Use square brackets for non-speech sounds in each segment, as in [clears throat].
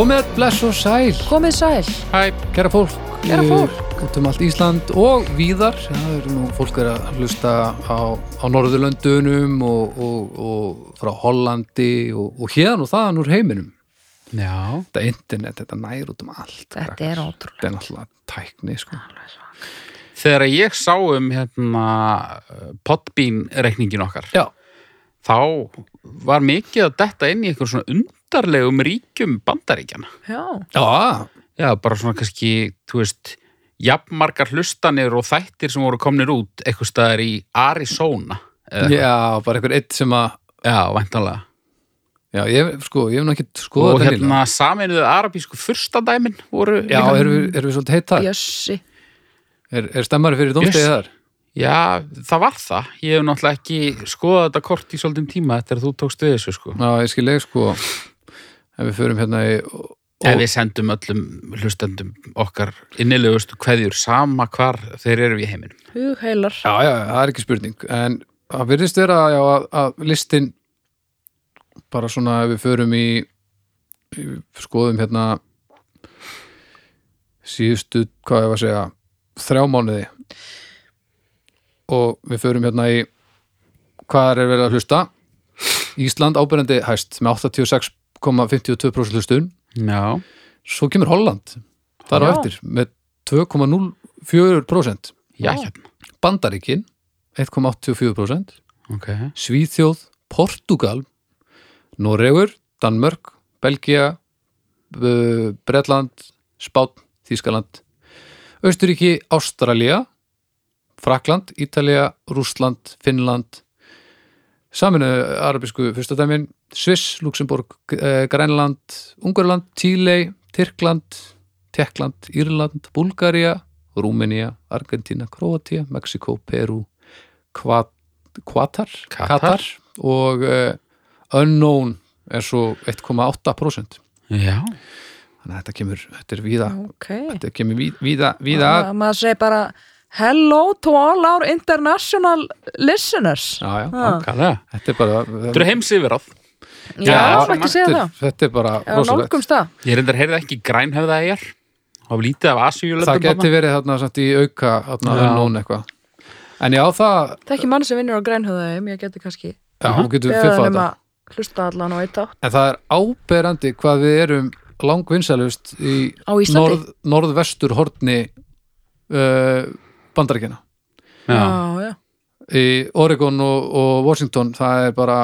Komið bless og sæl, Komið sæl, Hæ, kæra fólk. Kæra fólk. út um allt Ísland og víðar. Það eru nú fólk er að hlusta á, á Norðurlöndunum og, og, og frá Hollandi og, og hérna og þaðan úr heiminum. Já, þetta internet, þetta nær út um allt þetta krakkar. er ótrúlega þetta er náttúrulega tækni sko. þegar ég sá um hérna potbín reikningin okkar já, þá var mikið að detta inn í einhver svona undarlegum ríkjum bandaríkjana Já, já, já, bara svona kannski, þú veist jafnmargar hlustanir og þættir sem voru komnir út eitthvað staðar í Arizona eða eitthvað. já, bara einhver eitt sem að já, væntanlega. Já, ég, sko, ég hef nú ekki skoðað og þetta hérna saminuðu arabísku furstadæmin voru já, líka- erum við, erum við svolítið heitt þar? Jössi. Er, er stemmari fyrir Yes. þar já, það var það. Ég hef náttúrulega ekki skoðað þetta kort í svolítið tíma þegar þú tókst við þessu sko. Já, ég skil ég sko. Ef við förum hérna í Ef við sendum öllum hlustendum okkar innilegustu kveðjur sama hvar þeir eru í heiminum. Hugheilar. Já, já, það er ekki spurning. En það virðist vera já, að, að listin bara svona ef við förum í, í skoðum hérna síðustu, hvað ég var að segja þrjá mánuði og við förum hérna í hvað er verið að hlusta Ísland ábyrjandi hæst með 86,52% hlustun Já. svo kemur Holland þar á Já. eftir með 2,04% Já, hérna. Bandaríkin 1,84% Ok. Svíþjóð, Portugal Noregur, Danmörk Belgia uh, Bretland, Spán Þískaland Austuríki, Ástralía Frakland, Ítalía Rússland, Finnland Saminu arabísku fyrstadæmin Sviss, Luxemburg, eh, Grænland Ungarland, Tílei Tyrkland, Tekland Írland, Búlgaría Rúmenía, Argentína, Króatia Mexiko, Peru Kvat, Kvatar, Katar. og uh, Unknown er svo 1,8% Já. þannig að þetta kemur, þetta er víða Ok þetta kemur víða, víða, víða Ma- Maður segir bara Hello to all our international listeners já, já, Ah. Kalla. þetta er bara Þetta eru heims yfir áð. Já, Já, ekki segja þetta, það er- þetta er bara Já, rosalegt það Ég reyndar heyrði ekki grænhöfða eigar. Það var lítið af asíulöndum. það geti verið þarna samt í auka þarna. Unknown eitthvað en já, það, Það er ekki mann sem vinnur á grænhöðaðum Ég geti kannski já, hún getur um þetta að hlusta allan og eitt átt en það er áberandi hvað við erum langvinnsalust í Á Íslandi norð, norðvestur hortni uh, bandaríkjana Já. já, já, í Oregon og, og Washington það er bara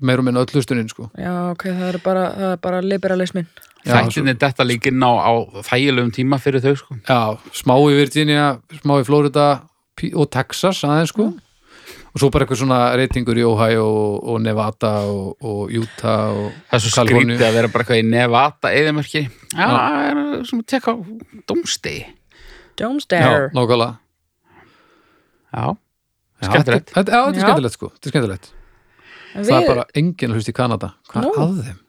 meir og minna öll hlustunin sko. já, ok, það er bara, það er bara liberalismin Já, Þættinni þetta líka inn á, á þægilegum tíma fyrir þau sko. Já, smá í Virginia, smá í Florida og Texas aðeins sko og svo bara eitthvað svona reytingur í Ohio og, og Nevada og, og Utah og Það er svo Kaliforníu. skrítið að vera bara eitthvað í Nevada eðimörki. Já, það er sem að tekka á domstegi. Já, Domstare nákvæmlega Já. Já, Skemmtilegt. Já, þetta er skemmtilegt sko, þetta er skemmtilegt. En Það er við- bara enginn að hlusta í Kanada. Hvað Nú. er að þeim?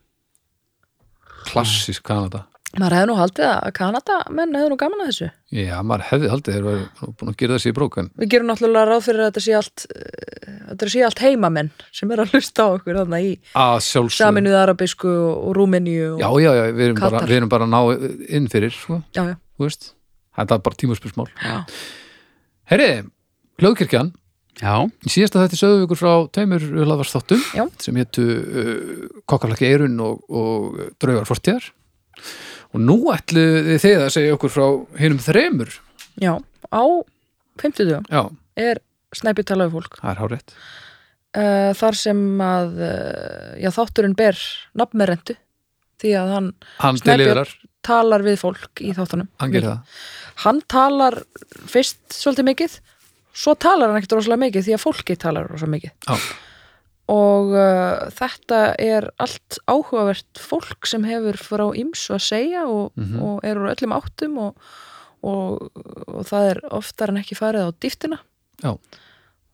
Klassísk Kanada. Maður hefði nú haldið að Kanada menn hefði nú gaman að þessu. Já, maður hefði haldið þeir nú búin að gera þessi í brók en Við gerum náttúrulega ráð fyrir að þetta sé allt uh, þetta sé allt heimamenn sem er að hlusta á okkur þarna í saminuð arabísku og, rúmeníu og, Já, já, já, við erum, bara, við erum bara að ná inn fyrir sko, já, já, þú veist Þetta er bara tímuspursmál já. Herri, hljóðkirkjan. Já. Í síðasta þetta sögum við ykkur frá tveimur hlaðvarsþáttum Já. sem hétu uh, Kokkarlaki Eirun og, og Draugar Fortíðar. Og nú ætlu þið að segja okkur frá hinum þremur. Já. á 50 dögum Já, er snæpi talaðu fólk. Það er hárétt uh, þar sem að uh, já, þátturinn ber nafnmerendu því að hann Hann deliverar, talar við fólk í þáttunum. Hann hann talar fyrst svolítið mikið svo talar hann ekkert rosalega mikið því að fólki talar rosalega mikið. Já. og uh, þetta er allt áhugavert fólk sem hefur frá ymsu að segja og, Mhm. og er úr öllum áttum og, og, og það er oftar en ekki farið á dýftina.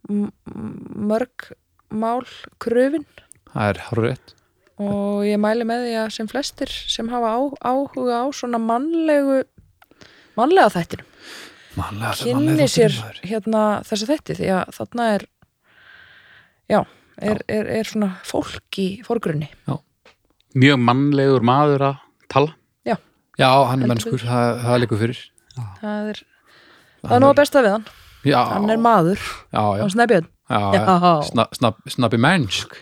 Mörg mál kröfin. Það er hárétt og ég mæli með því að sem flestir sem hafa á, áhuga á svona mannlegu mannlega þættinu Mannlega, þetta er kynni sér hérna þessi þætti því að þarna er já, er, er, er svona fólk í forgrunni. Mjög mannlegur maður að tala. Já, hann er mennskur, það, það er líka fyrir það er, það er nú að besta við hann. Já, hann er maður, já, já, hann snæbjörn. Já, Já. já. Sna, snab, Snabbi mennsk.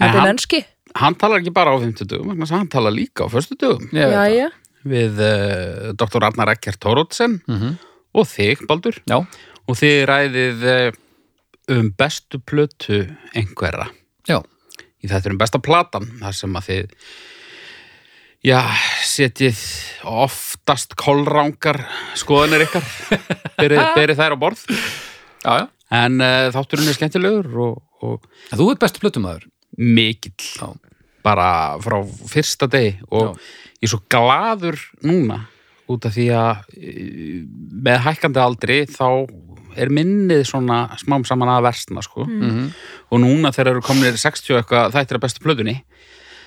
Hann- mennski. Hann talar ekki bara á 50 dögum, hann talar líka á föstu dögum Ég veit það. Jæja, við uh, Dr. Arnar Eckert Tórótsen Mhm. og þig, Baldur. Já, og þið ræðið uh, um bestu plötu einhverra. Já, í þetta um besta platan þar sem að þið já, setjið oftast kolrángar skoðanir ykkar. [laughs] Berið, þær á borð. Já, já. en uh, þátturinn er skemmtilegur og, og Þú ert bestu plötumæður mikill. Já, bara frá fyrsta degi og ég er svo gladur núna út af því að e, með hækkandi aldri þá er minnið svona smám saman að versna sko. Mhm. og núna þegar eru kominir 60 og eitthvað þættir að bestu plötunni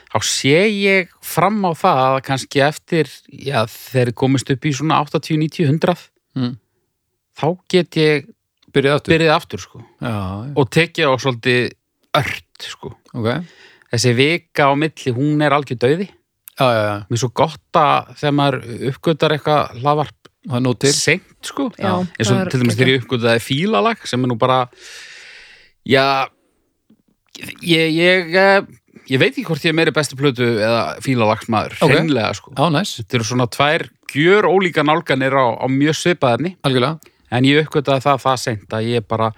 þá sé ég fram á það að kannski eftir já, þeir komist upp í svona 80, 90, 100 Mm. þá get ég byrjaði aftur byrjið aftur sko. Já, já, og tekið á svolítið ört sko. ok þessi vika á milli, hún er algjör döiði Já, já, já, mér er svo gott að þegar maður uppgötar eitthvað hlaðvarp seint sko. Já, eins og til dæmis þegar ég uppgötaði fílalag sem er nú bara já ég, ég, eh, ég veit ekki hvort ég er meiri bestu plötu eða fílalagsmaður, Ok. hreinlega sko. Já, næs, þetta eru svona tvær gjör ólíka nálganir á, á mjög svipaðarni algjörlega. En ég uppgötaði það það seint að ég bara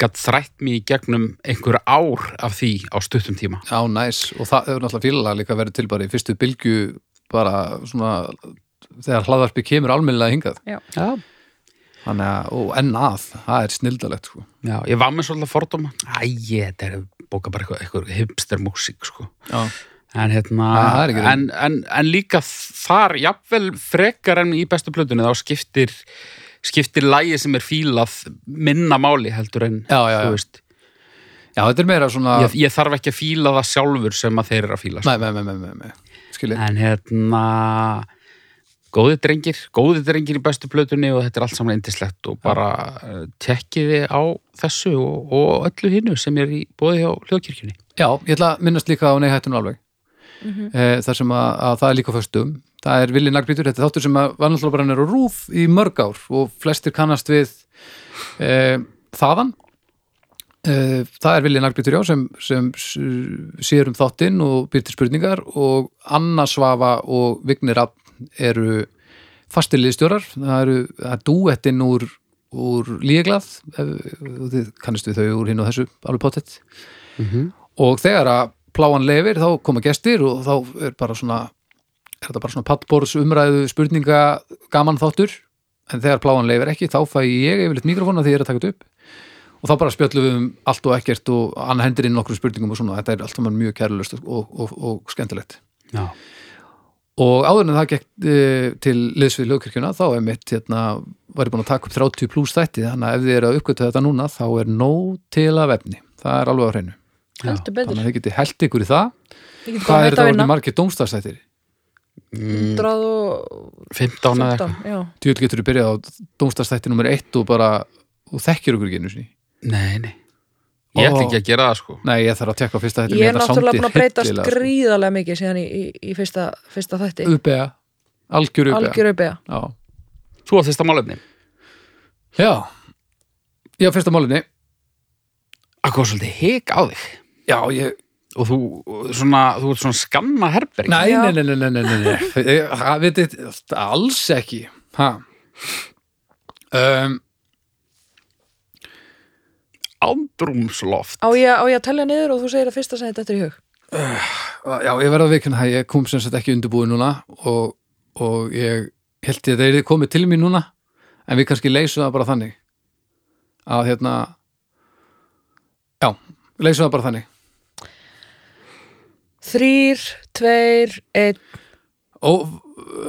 gatt þrætt mig í gegnum einhver ár af því á stuttum tíma. Já, næs, og það hefur náttúrulega fílalag líka verið til bara í fyrstu bylgju bara svona þegar hlaðvarpi kemur almennilega hingað. Já, þannig að, og enn að, það er snildalegt sko. já ég var með svolítið fordóma. Æ, þetta er bóka bara eitthvað, eitthvað hipster músík sko. Já, En, hérna, ekki en, en, en líka þar, jafnvel frekar en í bestu plötunni, þá skiptir skiptir lægi sem er fílað minna máli heldur en Já, já, já. þú veist, já þetta er meira svona ég, ég þarf ekki að fíla það sjálfur sem að þeir eru að fíla sko. Nei, nei, nei, nei, nei, nei. skilji en hérna góði drengir, góði drengir í bestu plötunni og þetta er allt saman indislegt og bara uh, tekkiði á þessu og, og öllu hinnu sem er í bóði hjá hljóðkirkjunni Já, ég ætla að minnast líka á Nei hættun alveg Mhm. e, þar sem að, að það er líka föstum það er Vili Nagbrítur, þetta er þáttur sem að hann er á rúf í mörg ár og flestir kannast við e, þaðan. E, það er Vili Nagbrítur já sem, sem sér um þáttinn og býr til spurningar og Anna Svafa og Vignir Rapp eru fastiliðstjórar það eru það er dúettinn úr, úr líglað þið kannast við þau úr hinn og þessu alveg pottet mm og þegar að pláan lefir þá koma gestir og þá er bara svona er þetta bara svona pattbórs umræðu spurninga gaman þáttur? En þegar pláan lefir ekki þá fæ ég yfirleitt mikrofóna því ég er að taka þetta upp. Og þá bara spjöllum við um allt og ekkert og hann hendur inn nokkur spurningum og svona. Þetta er allt saman mjög kærlust og, og, og skemmtilegt. Já, og áður en það gekk e, til liðsvið lögkirkjuna þá er mitt hérna, var ég búin að taka upp 30 pluss þætti. Þannig að ef þið eru að uppgötu þetta núna þá er nóg til að vefni það er alveg á hreinu. Betur. Þannig að þið getið held ykkur í það. Bara er hægt þetta að orðið margir dómstafsættir? Mm, 100 og 15 eða 15, eitthvað. já. Djúvel getur þú byrjað á dómstafsætti nummer 1 og bara, og þekkir ykkur ekki einu sinni. Nei, nei. Ég ætla ekki að gera það sko. Nei, ég þarf að tekka fyrsta þetta Ég er náttúrulega búin að breytast gríðarlega mikið síðan í, í, í fyrsta, fyrsta þætti. Uppega, algjör uppega Algjör uppega Já, Þú á þesta málefni. Já. Já, fyrsta málefni. Að kom svolítið hik á þig. Já, ég og þú, svona, þú ert svona skanna herberg Nei, nei, nei, nei, nei, nei, [laughs] nei, nei. Ég- Það veit þið alls ekki. Ha. Um, andrúmsloft. Á ég, á ég að telja niður og þú segir að fyrsta sem þetta er í hug? Já, ég verða að vikna það, ég kom sem sagt ekki undirbúið núna og, og ég held ég að það er komið til mér núna en við kannski leysum það bara þannig að hérna já, leysum það bara þannig Þrýr, tveir, einn. Ó,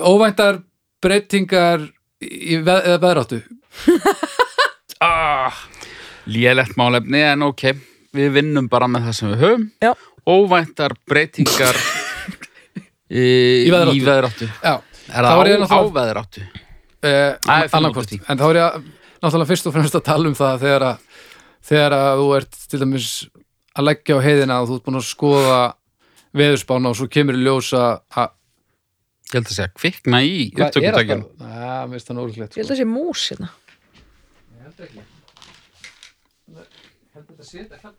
óvæntar breytingar í veð, eða veðráttu? [laughs] Ah, lélegt málefni en ok, við vinnum bara með það sem við höfum. Já. óvæntar breytingar [laughs] í, Í veðráttu. í veðráttu. Já, er það ég á, á veðráttu? Eh, okkur. en þá er ég náttúrulega fyrst og fremst að tala um það þegar að, þegar að þú ert til dæmis að leggja á heiðina og þú ert búin að skoða veðurspána og svo kemur í ljósa að Ég held að segja kvikna í það nólíklegt Ég held að sé mús hérna. Ég held ekki Ég held að þetta sé þetta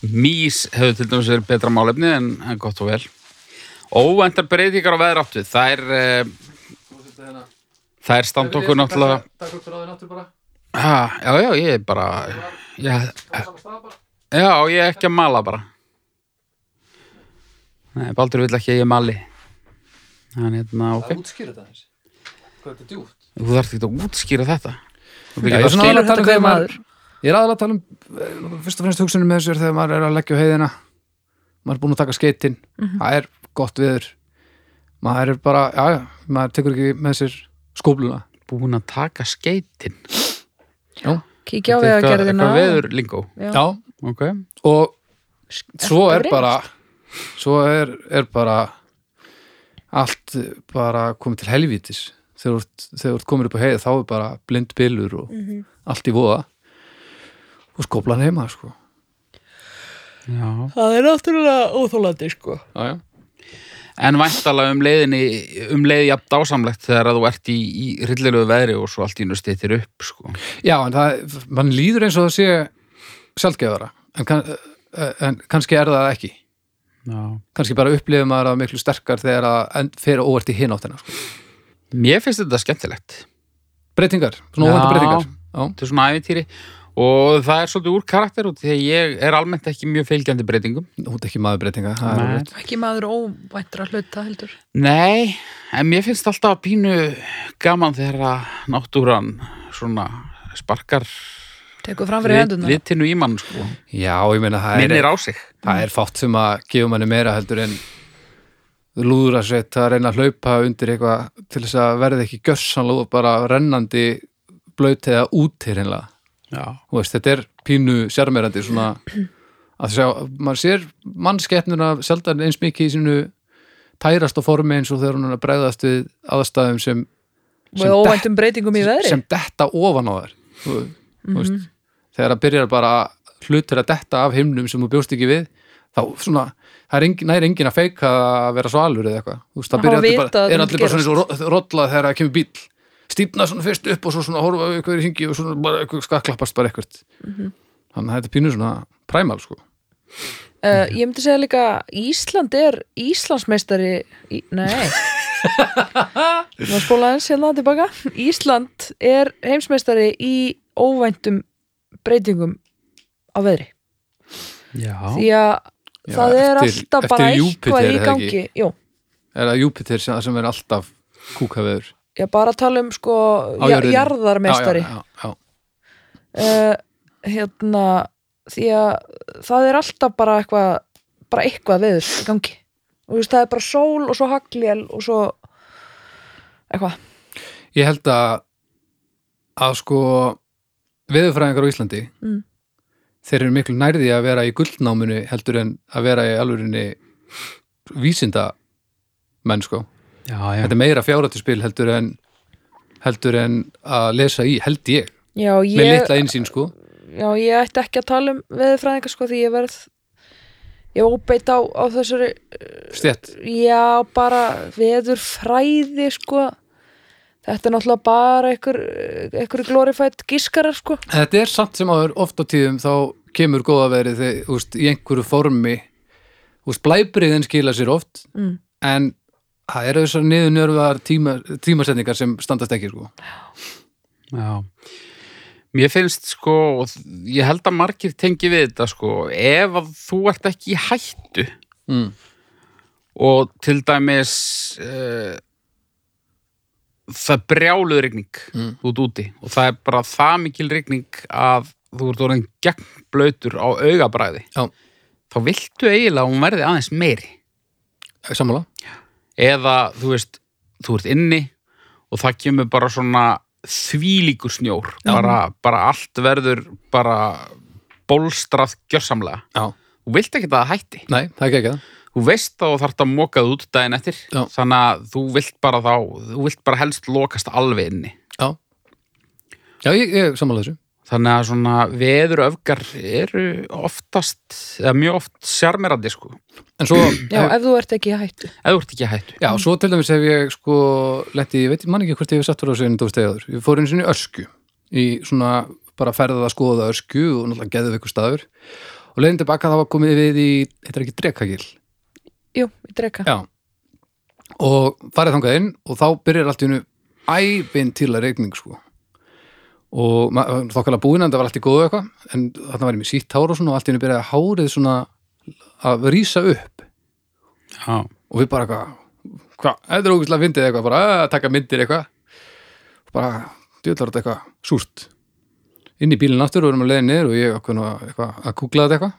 Mís hefur til dæmis verið betra málefni en, en gott og vel. Óvæntar breytingar á veðráttu. Það er, uh, það er stand okkur náttúrulega... Takk upp ráðin áttur bara Ha, já, já, ég er bara... Bara já, ég er ekki að mala bara. Nei, Baldur vill ekki að ég mali. Þannig, hérna, ok. Það útskýra þetta aðeins Hvað er þetta djúpt? Þú þarft ekki að útskýra þetta. Já, ég er að svona aðalega að tala um þegar hver maður Ég er aðalega að tala um eh, fyrst og fremst hugsunum með þessu er þegar maður er að leggja á heiðina maður er búin að taka skeitin það er gott viður maður er bara, já, já, maður tekur ekki með sér skópluna búin að taka skeitin. Já, Kíkja á Þetta er eitthvað- vegagerðina. Eitthvað veður lingó. Já. Ok. og svo er bara svo er, er bara allt bara komið til helvítis þegar þú ert- þegar þú ert komin upp á heiði þá er bara blind bylur og Mhm. allt í voða og skóplan heima sko. Já. Það er náttúrulega óþólandi, sko. já, já. En væntalega um leiðinni, um leiði jafn dásamlegt þegar að þú ert í, í hryllilegu veðri og svo allt í nú stýttir upp, sko. já, en það, mann líður eins og það sé sjálfgefara en, kann, en kannski er það ekki. Kannski bara upplifir maður það miklu sterkar þegar það en- fer óvert í hináttina sko. Mér finnst þetta skemmtilegt. breytingar, svona óvænta breytingar já, Þetta er svona æfintýri og það er svolítið úr karakter út því að ég er almennt ekki mjög fylgjandi breytingum. þú ert ekki maður breytinga er. Ekki maður óvæntra hluta, heldur. Nei, en mér finnst alltaf pínu gaman þegar að náttúran svona sparkar Tekur fram fyrir hendurna. litinu í mann, sko. já, ég meina það Minnir er, á sig. það er fátt sem að gefa manni meira heldur en lúðra sveit að reyna að hlaupa undir eitthvað til þess að verða ekki gössanlú bara rennandi blöyt eða úti hreinlega Já. Þú veist, þetta er pínu sjarmerandi svona að sjá, maður sér mannskeppnuna sjaldan eins mikið í sínu tærasta formi eins og þegar hún er að bregðast við aðstæðum sem, Og með óvæntum breytingum í veðri. sem detta ofan á þær þú, þú veist, þegar það byrjar bara hlutur að detta af himnum sem þú bjóst ekki við þá svona, það er næri engin að feika að vera svalur eða eitthvað. Það byrjar allir bara, er allir bara svona rollað þegar það kemur bíl stífna svona fyrst upp og svo svona horfa eitthvað í hingi og svona bara eitthvað skakklappast bara eitthvað. Þannig að þetta er pínu svona præmal sko. Uh, ég myndi segja líka Ísland er Íslandsmeistari í, Nei. [laughs] Nú að spóla eins hérna tilbaka. Ísland er heimsmeistari í óvæntum breytingum á veðri. Já. því að Já, það er eftir- alltaf eftir bara Júpíter, eitthvað í gangi. Jú, er það Júpiter sem, sem er alltaf kúkaveður? Ég bara tala um sko jarðarmeistari. Já, já, já, uh, hérna því að það er alltaf bara eitthvað bara eitthvað veður í gangi. Og þú veist það er bara sól og svo haglél og svo eitthvað. Ég held að að sko veðurfræðingar á Íslandi Mm. þeir eru miklu nærði að vera í gullnáminu heldur en að vera í alvörinni vísinda menn sko. Já, já. þetta er meira fjárhættuspil heldur en heldur en að lesa í held ég, já með ég, litla einsýn sko. Já, ég ætti ekki að tala um veðurfræðingar sko því ég verð ég óbeit á, á þessari stjætt, já bara veðurfræði sko þetta er náttúrulega bara einhver, einhver glorified gískarar sko þetta er samt sem áður oft á tíðum þá kemur góða verið þegar, veist, í einhverju formi veist, blæbriðin skila sér oft mm. en það eru þessar niðurnjörfaðar tíma, tímasetningar sem standast ekki sko. Já. Mér finnst sko, og ég held að margir tengi við þetta sko, ef að þú ert ekki í hættu mm. og til dæmis uh, það brjáluð rigning Mm. út úti og það er bara það mikil rigning að þú ert orðin gegnblautur á augabræði. Já. þá viltu eiginlega að hún verði aðeins meiri. Sammála. Eða þú veist, þú ert inni og það kemur bara svona þvílíkur snjór. Bara, bara allt verður bara bólstrað gjörsamlega. Já. þú vilt ekki að það hætti. Nei, það er ekki ekki það þú veist að þú þarft að mokað út daginn eftir. Já. þannig að þú vilt bara þá þú vilt bara helst lokast alveg inni. Já, Já ég, ég sammála þessu. Þannig að svona veður öfgar eru oftast eða mjög oft sjarmerandi sko. En svo, [clears throat] Já, ef þú ert ekki í hættu. Eða þú ert ekki að hættu. Já, svo til dæmis hef ég sko letti, ég veit man ekki hvort ég hef satt fyrir á sig en þú veist eða ég fór einu sinni í ösku í svona bara ferðað að skoða ösku og náttúrulega geðið ykkur staður. Og leiðin tilbaka það var komið við í, þetta er ekki drekagil Jú, í dreka. Já. Og farið þangað inn og þá byrjar allt í hennu ævinn til að regning sko og þokkala búinn en það var allt í góðu eitthvað. En þarna var ég með sítt hár og svona og allt í hennu byrjaði hárið svona að rísa upp. Já, og við bara eitthvað hvað, þetta er ógæslega fyndið eitthvað bara að taka myndir eitthvað. Og bara, djöðlar þetta eitthvað súrt. Inn í bílinn aftur og erum að leiða niður og ég að, að kúkla þetta eitthvað.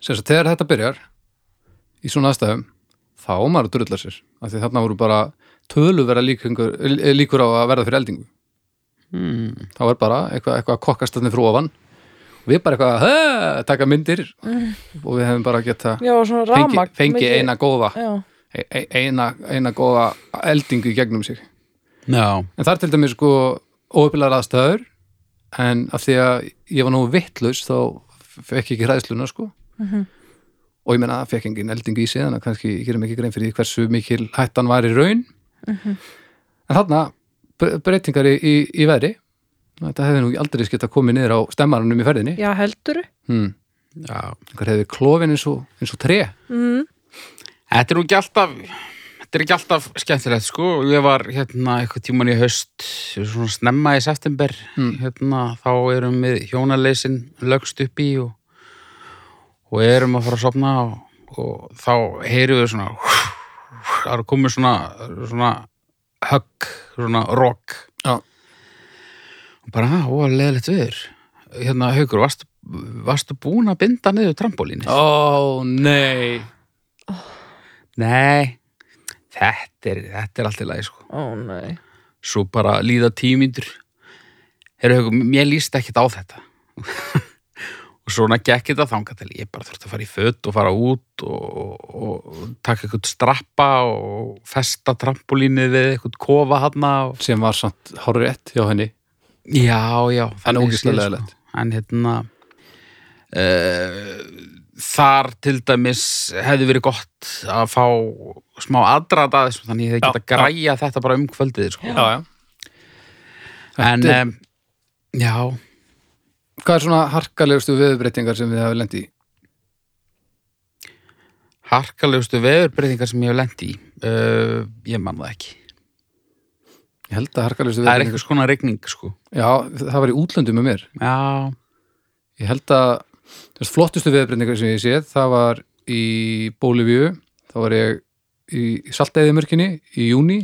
Sem þess að þegar þetta byrjar í svona aðstæðum þá maður að drullar sér af því þarna voru bara tölu vera líkur, líkur á að verða fyrir eldingu. Mm. þá er bara eitthvað, eitthvað að kokkast þarna frá ofan. Og við bara eitthvað að taka myndir. [laughs] Og við hefum bara geta Já, svona fengi, fengi mikið- eina góða Já, e- e- eina, eina góða eldingu í gegnum sig. Já, en það er til dæmis sko óöpilar aðstæður en af því að ég var nú vittlaus þá fekk ég ekki hræðsluna sko. Mhm. Og ég meina að fekk engin eldingu í sig þannig að kannski ég gerum ekki grein fyrir því hversu mikil hættan var í raun Mhm. en þarna bre- breytingar í, í, í veðri þetta hefði nú aldrei skilt að komið niður á stemmarunum í ferðinni já helduru hmm. já einhver hefði klofin eins og, eins og tre mm. Þetta er nú ekki alltaf þetta er ekki alltaf skemmtilegt sko ég var hérna eitthvað tíman í haust svona snemma í september Mm. hérna þá erum við hjónaleysin lögst upp í og, og erum að fara að sopna og, og þá heyrum við svona það er komið svona svona högg, svona rock Já. og bara, "Ha, ó, leðilegt viður hérna, haukur, varstu, varstu búin að binda niður trampolínu? ó nei Nei, þetta er, þetta er allt í lagi sko. Ó nei Svo bara líða tímyndur. Heru, mér líst ekkit á þetta. Og svona gekk þetta þangað til ég bara þurfti að fara í föt og fara út og, og, og taka eitthvað strappa og festa trampolínið við eitthvað kofa hana og... sem var samt hárið rétt hjá henni Já, já. En leiðilegt. Sko. En hérna uh, þar til dæmis hefði verið gott að fá smá aðdrað að þessu þannig ég hefði Já, geta græja þetta bara um kvöldið sko. já, já. En um, já, Hvað er svona harkalegustu viðbreytingar sem við hafa lendi í? harkalegustu veðurbreytingar sem ég hef lent í uh, ég man það ekki. Ég held að harkalegustu Það er eitthvað skona regning sko. Já, það var í útlöndum með mér Já, Ég held að þess, flottustu viðbreytingar sem ég séð það var í Bólivíu þá var ég í Saltæðimörkinni í júni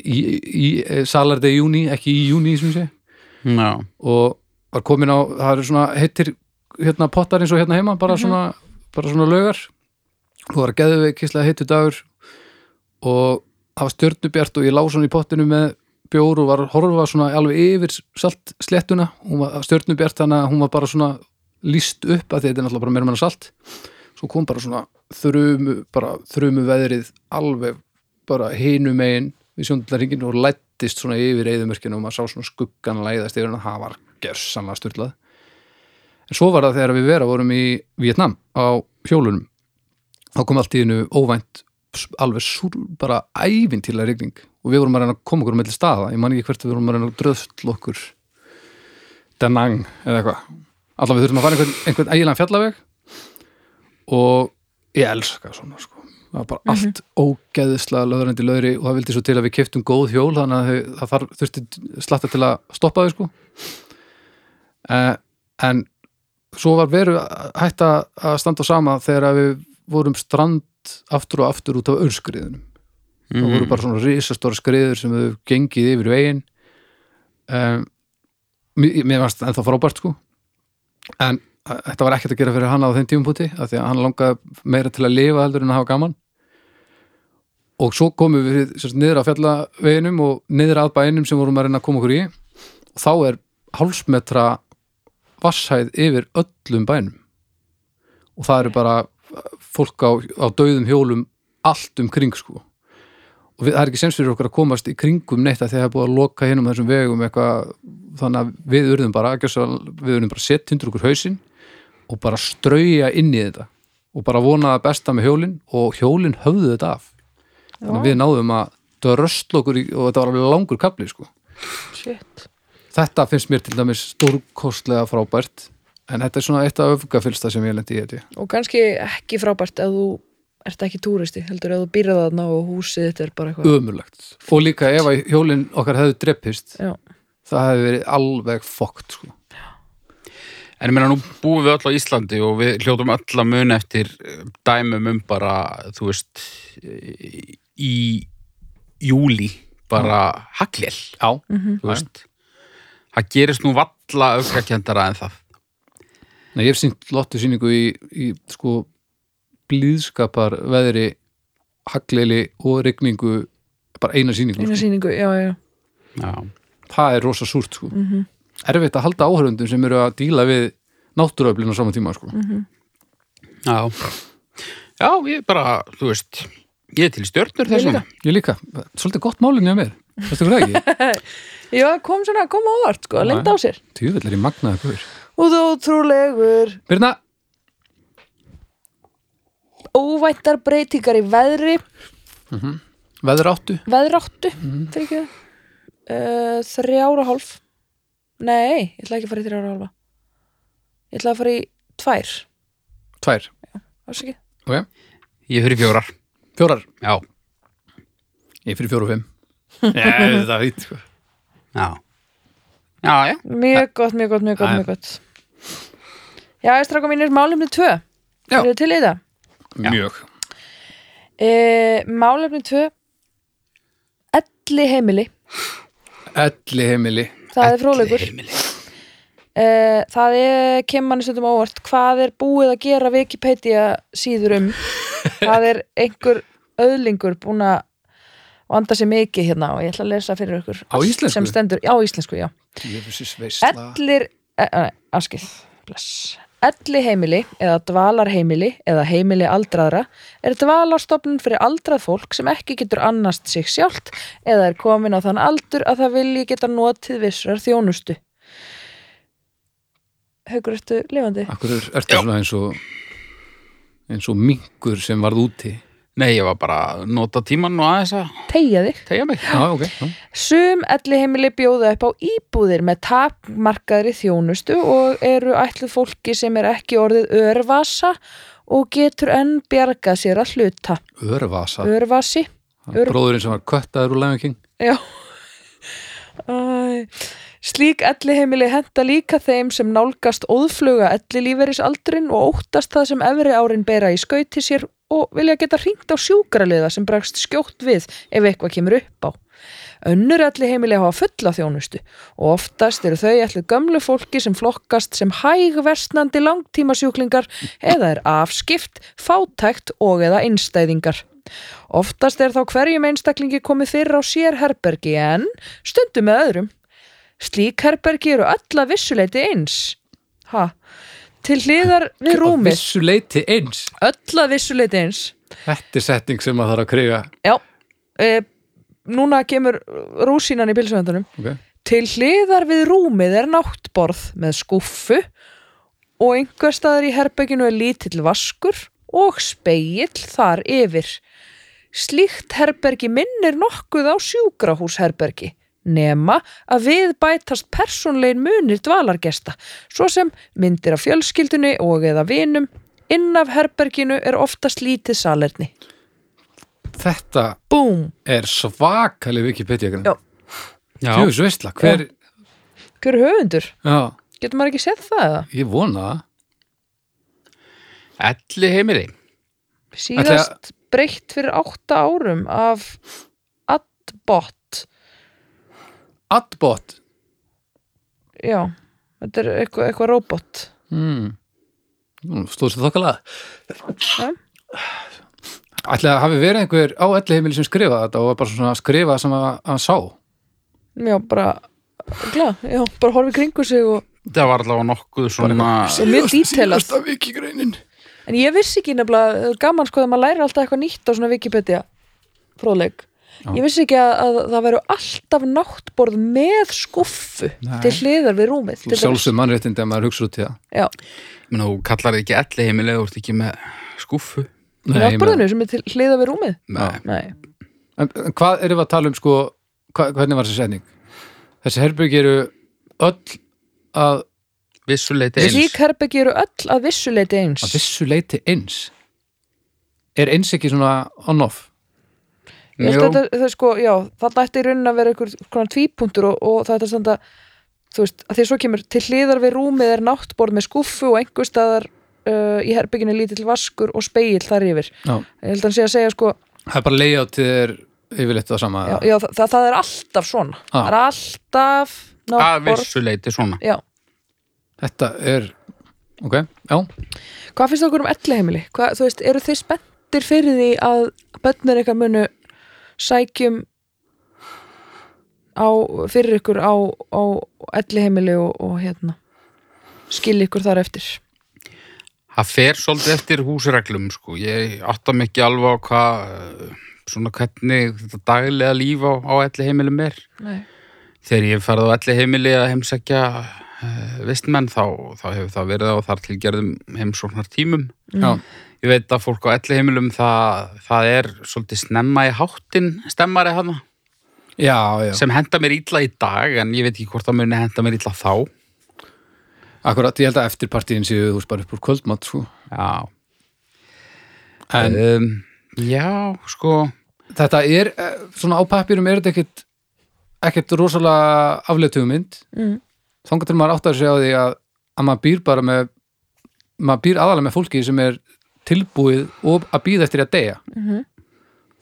í, í Salardegi júni ekki í júni sem ég sé já, og var komin á, það eru svona heitir hérna pottar eins og hérna heima bara svona, bara svona laugar. Og það var geðveik kíslega heitur dagur og það var stjörnubjart og ég lá svona í pottinu með bjór og var horfa svona alveg yfir salt slettuna, hún var stjörnubjart þannig að hún var bara svona líst upp að þetta er náttúrulega bara meira meira salt. Svo kom bara svona þrumu bara þrumu veðrið alveg bara hinu megin við sjóndaringin og lættist svona yfir eðumörkinu og maður sá svona skuggan læðast yfir hann það var gersamlega styrlað en svo var það þegar við vera vorum í Vietnam á hjólunum. Þá kom allt í einu óvænt alveg súr, bara ævintilega rigning. Og við vorum að reyna að koma okkur með staða. Ég man ekki hvert við vorum að reyna að dröðsl okkur. Danang eða eitthvað. Allavega við þurfum að fara einhvern, einhvern ægilega fjallaveg. Og ég elska svona sko. Það var bara allt ógeðslega löðrandi löðri og það vildi svo til að við keftum góð hjól þannig að það þurfti slatta til að stoppa þau sko en svo var veru hægt að að standa sama þegar að við vorum strand aftur og aftur út af örskriðunum það Mhm. voru bara svona risastóra skriður sem við gengið yfir veginn. Um, mér varst ennþá frábært sko. En uh, þetta var ekkert að gera fyrir hann á þeim tímupúti af því að hann langaði meira til að lifa heldur en að hafa gaman. Og svo komum við sérst, niður á fjallaveginum og niður að bænum sem vorum að reyna að koma okkur í. Og þá er hálsmetra vasshæð yfir öllum bænum. Og það eru bara fólk á, á dauðum hjólum allt um kring sko. Og við, það er ekki sens fyrir okkur að komast í kringum neitt að það er búið að loka hinum þessum vegum eitthvað, þannig að við urðum bara við urðum bara sett hundur okkur hausinn og bara strauja inn í þetta og bara vona það besta með hjólinn og hjólinn höfðu þetta af. Þannig að við náðum að dröstla okkur í, og þetta var alveg langur kapli sko. shit þetta finnst mér til dæmis stórkostlega frábært en þetta er svona eitt af öfgafylsta sem ég lendi í þetta og kannski ekki frábært ef þú ert ekki túristi, heldur ef þú býrð þarna og húsið þetta er bara eitthvað ömurlegt og líka ef að hjólinn okkar hefðu dreppist Já. það hefði verið alveg fókt sko. En ég meina nú búum við öll á Íslandi og við hljótum öll að mun eftir eh, dæmum um bara, þú veist, í júli bara haglél, já, þú veist. Það gerist nú valla aukakendara en það. Nei, ég hef sínt lottu síningu í, í sko blíðskapar veðri hagleili og rigningu bara eina síningu eina sko. sýningu, já, já, Já. það er rosa súrt sko. Mhm. erfitt að halda áhörundum sem eru að díla við náttúruöflin á sama tíma sko. Mhm. Já. Já, ég bara, þú veist, ég er til Ég þessum. líka. ég líka, svolítið gott málinn hjá mér Veistu hvað það ekki? [laughs] já, kom svona, kom á vart sko, Já, lengd á sér. Tjúvill er í magnaði guður. Og þú trúlegur Birna, óvæntar breytingar í veðri. Veður áttu? Veðráttu, Mhm. fyrir ekki uh, þrjára hálf. Nei, ég ætla ekki að fara í þrjára hálfa. Ég ætla að fara í tvær. Tvær, ásaki ok, Ég fyrir fjórar. fjórar? Já. ég fyrir fjóru og fimm. [laughs] Nei, er fýtt sko. Já. Já, já. mjög gott, mjög gott, mjög gott, mjög gott. Já, ég straka mínir málefni tvö. Já. eru þið til í það? Mjög. E, málefni tvö elli heimili. Elli heimili. Það er fróðleikur. Heimili. Uh, það er, kemur manni stundum á óvart hvað er búið að gera Wikipedia síður um. [laughs] Það er einhver öðlingur búin að vanda sér mikið hérna og ég ætla að lesa fyrir ykkur Á íslensku? sem stendur, já, á íslensku, já ellir, e, e, askil bless Elli heimili eða dvalarheimili eða heimili aldraðra er dvalarstofnun fyrir aldrað fólk sem ekki getur annast sig sjálft eða er komin á þann aldur að það vilji geta notið vissrar þjónustu. Haukur, ertu lifandi? Akkur er, ertu svona eins og eins og minkur sem varð úti Nei, ég var bara að nota tíman og aðeins að Tegja þig. tegja mig. Já, ok já. Sum elli heimili bjóða upp á íbúðir með tapmarkaðri þjónustu og eru ætluð fólki sem er ekki orðið örvasa og getur enn bjargað sér að hluta. Örvasa, Örvasi? ör- bróðurinn sem var köttaður úr King Já. Æ. Slík elli heimili henda líka þeim sem nálgast óðfluga elli líferisaldrin og óttast það sem efri árin bera í skauti sér og vilja geta hringt á sjúkraliða sem bregst skjótt við ef eitthvað kemur upp á. Önnur elli heimili hafa fulla þjónustu og oftast eru þau allir gömlu fólki sem flokkast sem hægversnandi langtímasjúklingar eða er afskipt, fátækt og eða innstæðingar. Oftast er þá hverjum einstaklingi komið fyrir á sér herbergi en stundum með öðrum. Slík herbergi eru öll að vissuleiti eins. Ha? Til hliðar við rúmið. vissu leiti eins Öll að vissuleiti eins. Þetta er setting sem maður þarf að kriga Já. E, núna kemur rúsínan í pilsvöndunum. okay. Til hliðar við rúmið er náttborð með skúffu og einhver staðar í herberginu er lítill vaskur og speill þar yfir. Slíkt herbergi minnir nokkuð á sjúkrahúsherbergi nema að við bætast persónlegin munir dvalargesta, svo sem myndir af fjölskyldunni og eða vinum. Inn af herberginu er oftast lítið salerni. Þetta Búm! er svakalig Wikipedia grein. Já. Já. Jöfus veistla, hver Hver er höfundur? Já, Getur maður ekki séð það eða? ég vona það Elli heimili. Síðast breytt fyrir átta árum af Adbot. Adbot Já, þetta er eitthvað, eitthvað robot. mm. Stóð sér þokkalega Ja. Ætli að hafi verið einhver á elli heimili sem skrifaði þetta og var bara svona að skrifa sem að hann sá Já, bara, glað, já, bara horfi kringu sig og, Það var allavega nokkuð svona... Detailað. Síðasta vikigreinin en ég vissi ekki nefnilega, það gaman sko að maður lærir alltaf eitthvað nýtt á svona Wikipedia fróðleik. Ég vissi ekki að, að það veru alltaf náttborð með skuffu Nei. til hliðar við rúmið sjálfsög mannréttindi að maður hugsa út í það Já, Menn, þú kallar ekki elli heimilega, þú ert ekki með ég náttborðinu sem er til hliðar við rúmið Nei. Nei, En, en hvað erum við að tala um sko, hva, hvernig var þessi setning? Þessi herbyggi eru öll að, Vissuleiti eins. slík herbyggi eru öll að vissuleiti eins að vissu leiti eins. Er eins ekki svona on-off? Ég held Jú. að þetta, það er sko, já, það ætti í raunin að vera einhver konar tvípunktur og, og það er standa, þú veist, að því svo kemur til hliðar við rúmið er náttborð með skuffu og einhver staðar uh, í herbygginu lítill vaskur og spegill þar yfir. Já. Ég held að hann sé að segja sko, Það er bara layoutið er yfirleitt það sama. já, já það, það er alltaf svona. Ah. Það er alltaf Að vissuleiti svona. Já. Þetta er, ok, já. Hvað finnst það okkur um elliheimili? Hvað, þú veist, eru þið spenntir fyrir því að bönnir eitthvað munu sækjum á, fyrir ykkur á, á elliheimili og, og hérna skil ykkur þar eftir Það fer svolítið eftir húsreglum, sko. Ég átta mig ekki alveg á hvað, eh, svona hvernig þetta daglega líf á, á elli heimilum er. Nei. Þegar ég farið á elli heimili að heimsækja uh, vistmenn, þá, þá hefur það verið á þar til gerðum heimsóknar tímum. já. Ég veit að fólk á elli heimilum, það, það er svolítið snemma í háttin stemmari hana, Já, já. sem henda mér illa í dag, en ég veit ekki hvort það muni henda mér illa þá. Akkurat, ég held að eftir partíin séu þú bara upp úr kvöldmatt, sko. Já. En um, já, sko, þetta er, eh, svona á pappirum er þetta ekkit, ekkit rosalega afleitugmynd. mm. Þangar til maður áttar sig á því að, að maður býr bara með, maður býr aðalega með fólki sem er tilbúið og að býða eftir að deyja. Mhm.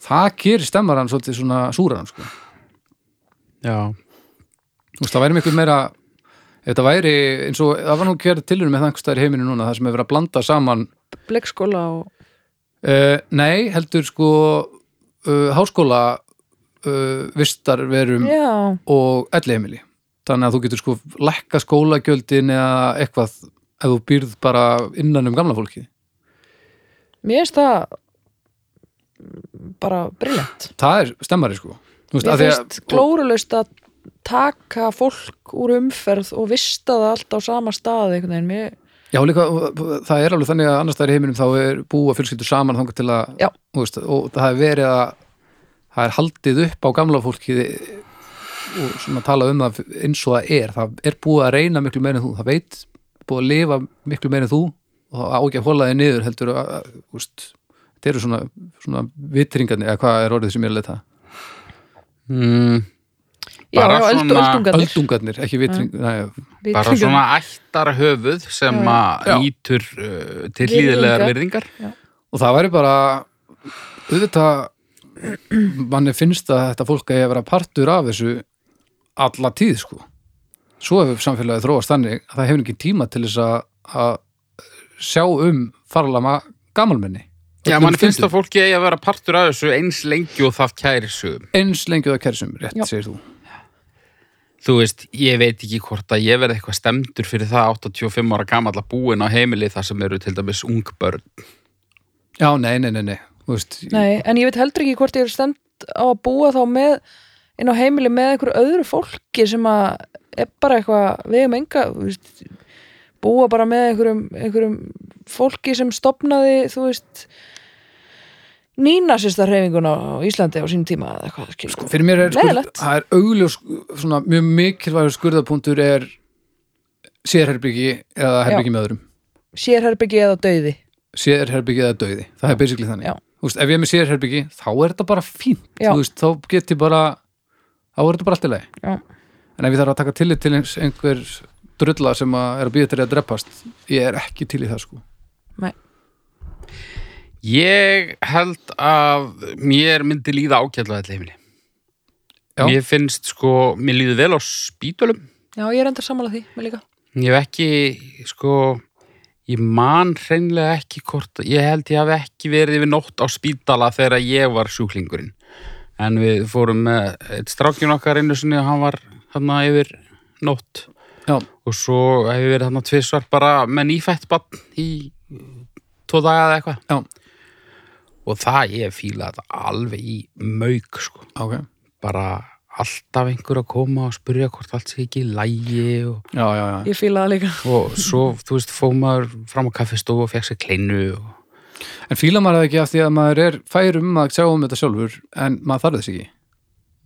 Það gerir stemmarann svolítið svona súran, sko. já. Þú veist, það væri miklu meira ef þetta væri eins og það var nú hverð tilurinn með í heiminu núna það sem er verið að blanda saman Bleikskóla og uh, nei, heldur sko uh, háskóla uh, vistarverum Já, og elliheimili þannig að þú getur sko lækka skólagjöldin eða eitthvað ef þú býrð bara innan um gamla fólki mér finnst það bara briljant það er stemmari sko. Veist, Mér því að- finnst glórulaust að taka fólk úr umferð og vista það allt á sama stað einhvern veginn, mér, Já, líka, það er alveg þannig að annars staðar í heiminum þá er búa fjölskyldur saman þangað til að veist, og það er verið að það er haldið upp á gamla fólki og svona tala um það eins og það er, það er búið að reyna miklu meira en þú, það veit búið að lifa miklu meira en þú og það á ekki að hóla þig niður heldur að, veist, þetta eru svona, svona vitringarnir, eða hvað er orðið sem ég er að leita Mm, já, Bara já, svona- öldungarnir. Öldungarnir, ekki vitring nei, bara svona ættar höfuð sem að nýtur uh, til hlýðilegar virðingar. og það væri bara auðvitað manni finnst að þetta fólk að ég vera partur af þessu alla tíð sko. Svo hefur samfélagið þróast þannig að það hefur ekki tíma til þess að, að sjá um farlama gamalmenni Já, mann finnst að fólki eigi að vera partur af þessu eins lengi og það kæri sögum. eins lengi og það kærisum, rétt Já. segir þú Þú veist, ég veit ekki hvort að ég verði eitthvað stemdur fyrir það 85 ára gamalla búin á heimili þar sem eru til dæmis ung börn. já, nei, nei, nei, nei, þú veist Nei, en ég veit heldur ekki hvort ég er stend á að búa þá með inn á heimili með einhverju öðru fólki sem að er bara eitthvað við um enga þú veist, búa bara með einhverjum, einhverjum fólki sem stopnaði þú veist nýnasista hreyfinguna á Íslandi á sínum tíma eða eitthvað. Sko, fyrir mér er það er augljós svona mjög mikilvægur skurðapunktur er sérherbyggi eða herbyggi með öðrum. Sérherbyggi eða dauði. Sérherbyggi eða dauði, það er basically þannig. Já. Veist, ef ég er með sérherbyggi, þá er þetta bara fínt. Já. Veist, þá get ég bara þá er þetta bara allt í lagi. Já. en ef ég þarf að taka tillit til eins, einhver drulla sem að er að býða til að dreppast ég er ekki til í það sko Ég held að mér myndi líða ágætlega þetta heimili. Já. Mér finnst sko, mér líður vel á spítölum. Já, ég er enda sammála því, mér líka Ég hef ekki, sko, ég man hreinlega ekki hvort, ég held ég hafi ekki verið yfir nótt á spítala þegar ég var sjúklingurinn. En við fórum með eitt strákjun okkar einu sinni og hann var þarna yfir nótt. Já, Og svo hef ég verið þarna tvisvar bara með nýfætt bann í tvo daga eða eitthvað. já, og það ég fíla þetta alveg í mauk sko. ok, bara alltaf einhver að koma og spyrja hvort allt sé ekki í lægi og, já, já, já. Ég fíla það líka. Og svo, þú veist, fóð maður fram á kaffistofu og fekk sér kleinu og... En fíla maður það ekki af því að maður er fær um að sjá um þetta sjálfur en maður þarf þess ekki?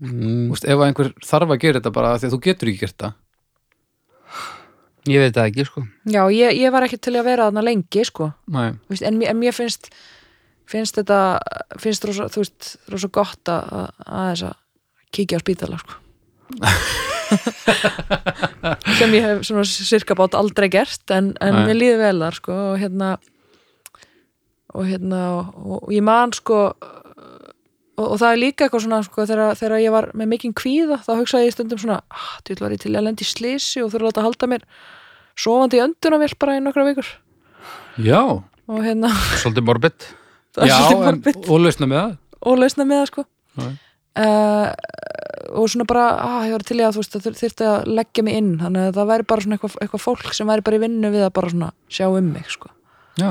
Mm, Úst, ef einhver þarf að gera þetta bara af því að þú getur ekki gert það ég veit það ekki, sko Já, ég, ég var ekki til að vera þarna lengi sko. Veist, en, en mér finnst finnst þetta finnst rosa, þú veist, rosa gott að, þess að kíkja á spítala sko. [laughs] sem ég hef svona cirka bát aldrei gert en, en mér líður vel þar sko, og hérna og hérna og, og ég man sko og, og það er líka eitthvað svona sko, þegar, þegar ég var með mikinn kvíða þá hugsaði ég stundum svona ah, til að lendi í slisi og þurfa að láta halda mér sofandi í öndunarvél bara í nokkra vikur. Já, og hérna svolítið morbid. [laughs] Það er já svolítið en, morbid. og lausna með það. Og lausna með það sko. Uh, og svona bara ah, ég var til í að þú veist það þurfti að leggja mig inn. Þannig að það væri bara svona eitthvað, eitthvað fólk sem væri bara í vinnu við að bara svona sjá um mig sko. Já,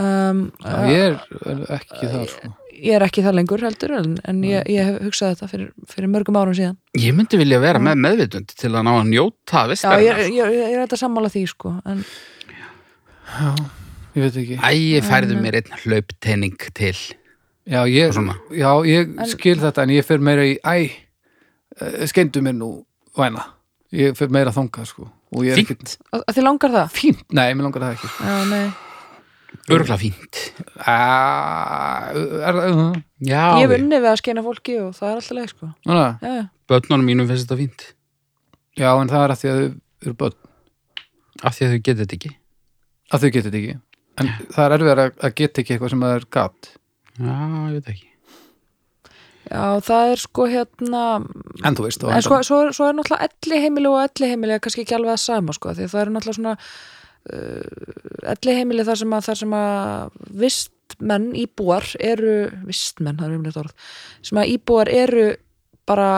um, já ég er, er ekki það sko ég er ekki það lengur heldur en, en ég, ég hef hugsað þetta fyrir, fyrir mörgum árum síðan. Ég myndi vilja vera með meðvitund til að ná að njóta já, ég, ég, ég, er þetta sammála því sko en Já, ég veit ekki. Æ, ég færðu mér einn hlaupteining til. Já, ég, já, ég En- skil þetta en ég fer meira í æ, eh, skeindu mér nú væna. Ég fer meira þangað sko og ég er Fínt. að þið langar það? Fínt, nei, mér langar það ekki sko. já, nei. örgla fínt Ah, er það uh, Já, ég hef unnið við að skeina fólki og það er alltaf leið sko. Já, já, já. börnunum mínum finnst þetta fínt. Já, en það er að því að þau eru börn. Af því að þau getið þetta ekki. Að þau getur þetta ekki. En það er erfiðar að, að geta ekki eitthvað sem það er gat. Já, ég veit ekki. Já, það er sko hérna en þú veist, en sko, endanum. svo, svo er náttúrulega elli heimili og elli heimili kannski ekki alveg að sama sko, því að það er náttúrulega svona elli heimili þar sem að, þar sem að vistmenn, íbúar eru, vistmenn, það er umlega orð sem að íbúar eru bara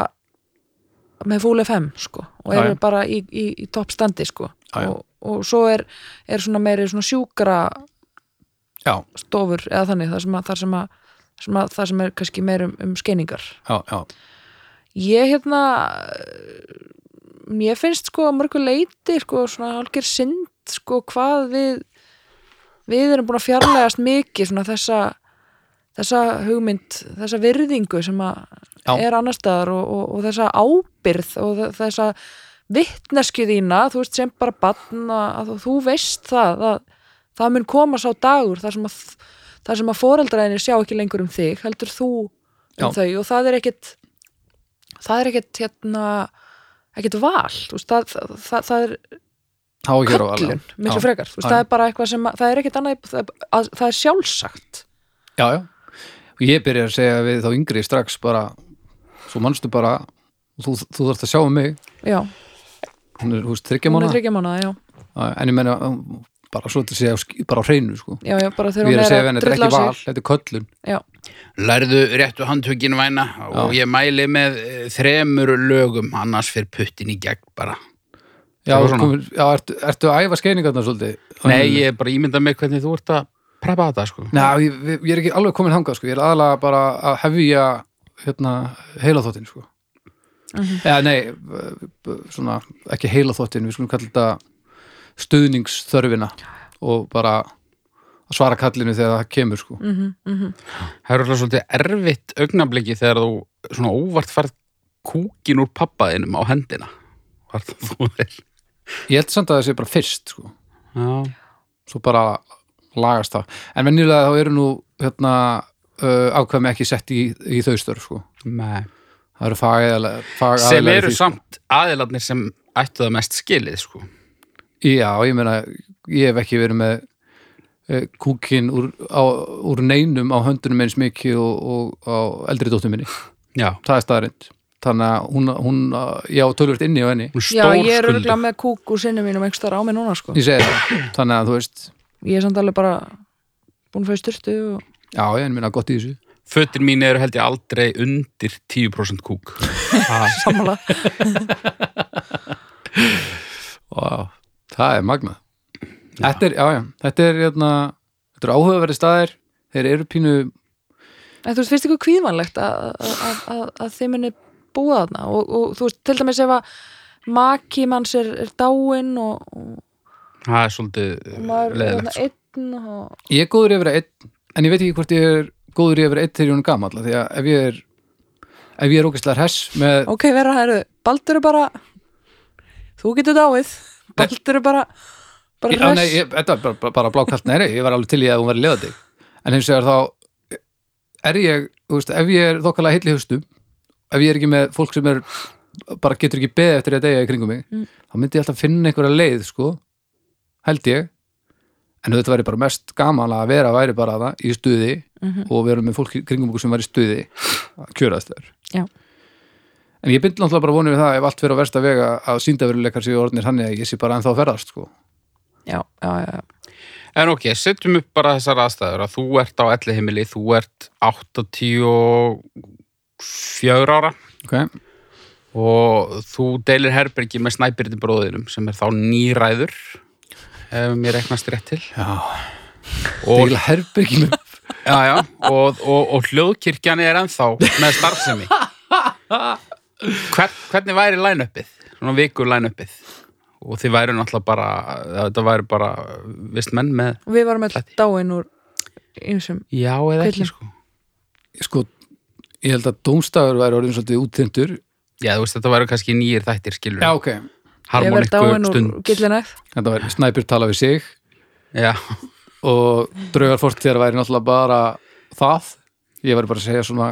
með fúl FM sko, og eru já. bara í, í, í toppstandi sko, já. og, og svo er, er svona meiri svona sjúkra já, stofur eða þannig, þar sem að, þar sem að, sem að það sem er kannski meir um, um skeiningar já, já, ég hérna mér finnst sko mörgu leiti sko svona algjör synd sko hvað við við erum búin að fjarlægast mikið svona þessa þessa hugmynd, þessa virðingu sem að er annar staðar og, og, og þessa ábyrð og þe- þessa vittnesku þína, þú veist sem bara bann að, þú- veist það að það mun koma sá dagur þar sem að, þar sem að foreldræðinni sjá ekki lengur um þig, heldur þú um Já. þau og það er ekkit það er ekkit hérna ekkit val, veist, það, það, það, er köllun, miklu frekar, þú veist, það er bara eitthvað sem að, það er ekkit annað, það, að, það er sjálfsagt. Já, já, og ég byrja að segja við þá yngri strax bara, svo manstu bara þú, þú þarft að sjá um mig. Já, hún er, þú veist, þryggja hún mánu þryggja mánuða, já. En ég menna, bara svo til að segja bara á hreinu, sko. Já, já, bara og þegar ég er hún að segja við henni, þetta er ekki val, þetta er köllun. Já, Lærðu réttu handtökin væna og ég mæli með eh, þremur lögum annars fyrir puttin í gegn bara já, komin, já ertu, ertu að æfa skeiningarna svolítið? Nei, ég er bara ímynda mig hvernig þú ert að preppa þetta sko. Nei, ég, ég er ekki alveg komin hangað, sko. Ég er aðalega bara að hefja hérna, heilaþóttin, sko. Mhm. eða nei, svona ekki heilaþóttin, við skulum kalla þetta stuðningsþörfina og bara að svara kallinu þegar það kemur, sko. Mhm, mhm. Það er alltaf svolítið erfitt augnabliki þegar þú svona óvart færð kúkin úr pappaðinum á hendina. Hvort þú er Ég held samt að það sé bara fyrst, sko. Svo bara lagast það. En venjulega þá eru nú hérna, uh, ákveðum ekki sett í, í þau störf sko. það eru fagaðilega sem eru samt aðilarnir sem ættu það mest skilið sko. Já, ég meina, ég hef ekki verið með uh, kúkin úr, á, úr neinum á höndunum eins mikið og, og á eldri dóttur minni. Já, það er staðarind þannig að hún, hún já, tölvöld inni á henni. Hún er já, ég er örgulega með kúk úr sinni mínum ekki á mig núna, sko. Ég segi það, þannig að þú veist. Ég er samt alveg bara búin að fæði styrtu og já, ég minna gott í þessu. Fötin mín eru held ég aldrei undir 10% kúk. [laughs] Sammála. Vá, það er magna þetta er, já, já, þetta er hérna, þetta er áhugaverði staðir. Þeir eru pínu En þú veist, finnst ykkur kvíðvanlegt að, að, að, búa þarna. Og, og þú veist, til dæmis ef að maki manns er, er dáinn og, og, það er svolítið er leðilegt sko. og ég er góður yfir að einn en ég veit ekki hvort ég er góður yfir að einn þegar ég er hún gamall af því að ef ég er ef ég er ógæslega hess með ok, vera hæru, Baldur er bara þú getur dáið. Baldur er bara bara Já, hress. nei, ég, þetta var bara, bara blákallt nei, ég var alveg til í að hún var leðandi en hins vegar þá er ég, þú veist, ef ég er í haustum ef ég er ekki með fólk sem er bara getur ekki beðið eftir að deyja í kringum mig Mm. þá myndi ég alltaf finna einhverja leið, sko held ég en þetta væri bara mest gaman að vera væri bara það í stuði Mhm. og vera með fólk í kringum okkur sem væri í stuði kjörast þær Já. en ég bind náttúrulega bara vonið við það ef allt fyrir á versta vega að síndaveruleikar séu orðnir hann að ég sé bara ennþá að ferðast sko. já, já, já. En ok, setjum upp bara þessar aðstæður að þú ert á elli heimili, þú ert 84 ára. Okay. og þú deilir herbergi með snæbyrði bróðinum sem er þá nýræður ef mér reknast rétt til. Já, og, Deila herbergi með já, já, og, og, og hljóðkirkjan er ennþá með starfsemi. Hvern, hvernig væri line-upið? Svona viku line-upið. Og þið væri náttúrulega bara þetta væri bara vist menn með Og við varum alltaf dáinn úr einsum já eða ekki sko. Sko, ég held að dómstafur væri orðin svolítið útþyndur Já, þú veist, þetta væri kannski nýjir þættir, skilur Já, ok, harmonikku stund. þetta væri snæpir tala við sig. Já, og draugarfort þér væri náttúrulega bara það. Ég væri bara að segja svona,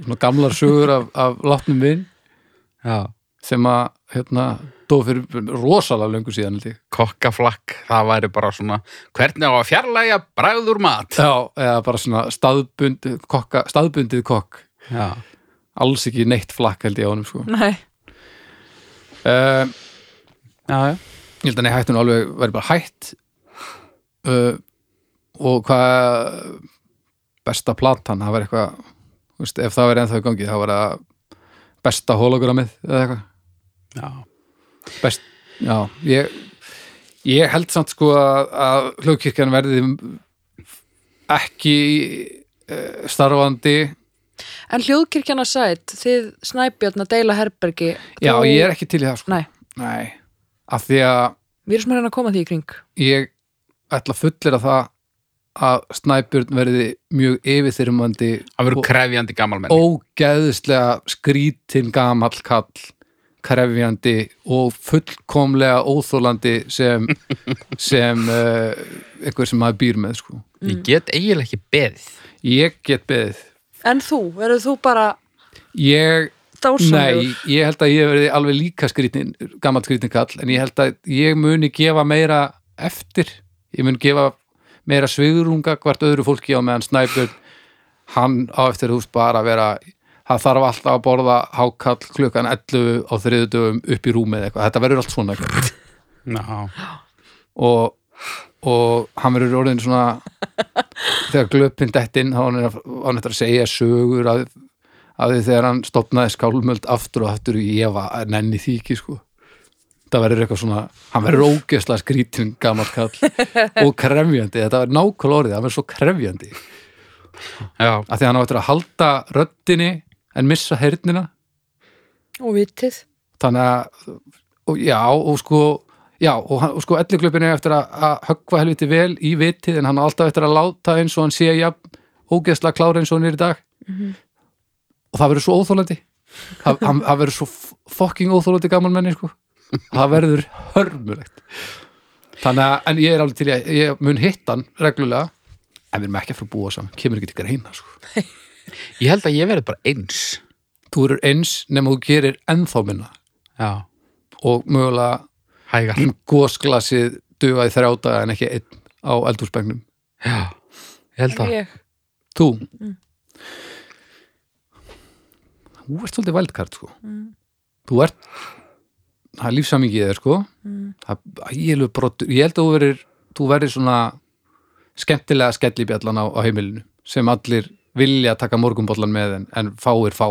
svona gamlar sögur af, af látnum vinn já. Sem að hérna, dó fyrir rosalega löngu síðan. Kokkaflakk, það væri bara svona Hvernig á að fjarlægja bræður mat? Já, eða bara svona staðbundið, kokka, staðbundið kokk Já, alls ekki neitt flakk held ég á honum sko. Nei, uh, já, já. Ég held að nei hættun alveg væri bara hætt. Uh, og hvað besta platan, það var eitthvað þú veist, ef það verið ennþá í gangi það besta hologramið eða eitthvað. Já, best, já, ég ég held samt sko að, að hljóðkirkjan verði ekki uh, starfandi en hljóðkirkjana sætt þið snæbjörn að deila herbergi já, þá- ég er ekki til í það sko. Nei, Nei, af því að við erum sem að reyna að koma því í kring. Ég ætla að fullera það að Snæbjörn verði mjög yfirþyrmandi það verður krefjandi gamalmenni ógeðslega skrítin gamall kall krefjandi og fullkomlega óþólandi sem [laughs] sem uh, einhver sem maður býr með sko. Ég get eiginlega ekki beðið. Ég get beðið En þú, verður þú bara ég, nei, dásamlegur? ég held að ég verði alveg líka skrítin, gamall skrítin kall en ég held að ég muni gefa meira eftir, ég mun gefa meira svigurunga hvart öðru fólki á meðan Snæbjörn hann á eftir húst bara að vera það þarf alltaf að borða hákall klukkan 11 á þriðudöfum upp í rúmið eitthvað, þetta verður allt svona eitthvað. Já, og, og hann verður orðin svona þegar glöpinn dettinn þá var hann hann eftir að segja sögur að, að því þegar hann stopnaði skálmöld aftur og aftur ég var nenni ekki sko. Það verður eitthvað svona, hann verður ógeðslega skrítin gamall kall [laughs] og krefjandi, þetta var nákvæmlega orðið hann verður svo krefjandi, já, að því hann á eftir að halda röddinni en missa hernina Og vitið. Þannig að og, já, og sko já, og, hann- og sko elliklöpin er eftir að, að höggva helviti vel í vitið en hann á alltaf eftir að láta eins og hann sé jafn ógeðslega klára eins og hann er í dag. Og það verður svo óþólandi það, hann- það verður svo f- fucking óþólandi gaman menni sko. Það verður hörmulegt. Þannig að, en ég er alveg til að ég mun hitta hann reglulega en við erum ekki að fyrir að búa saman, kemur ekki til greina sko. ég held að ég verði bara eins. Þú eru eins nema þú gerir ennþá minna. Já, og mögulega hægar. Gósglasið dugaði þrjá daga en ekki einn á eldúsbengnum Já, ég held að Ég, þú? Þú ert svolítið vældkart sko. Þú ert það er lífsamingið þér sko. Það er ægilegur brottur ég held að þú verir, þú verir svona skemmtilega skellibjallan á, á heimilinu sem allir vilja taka morgunbollan með en, en fáir fá.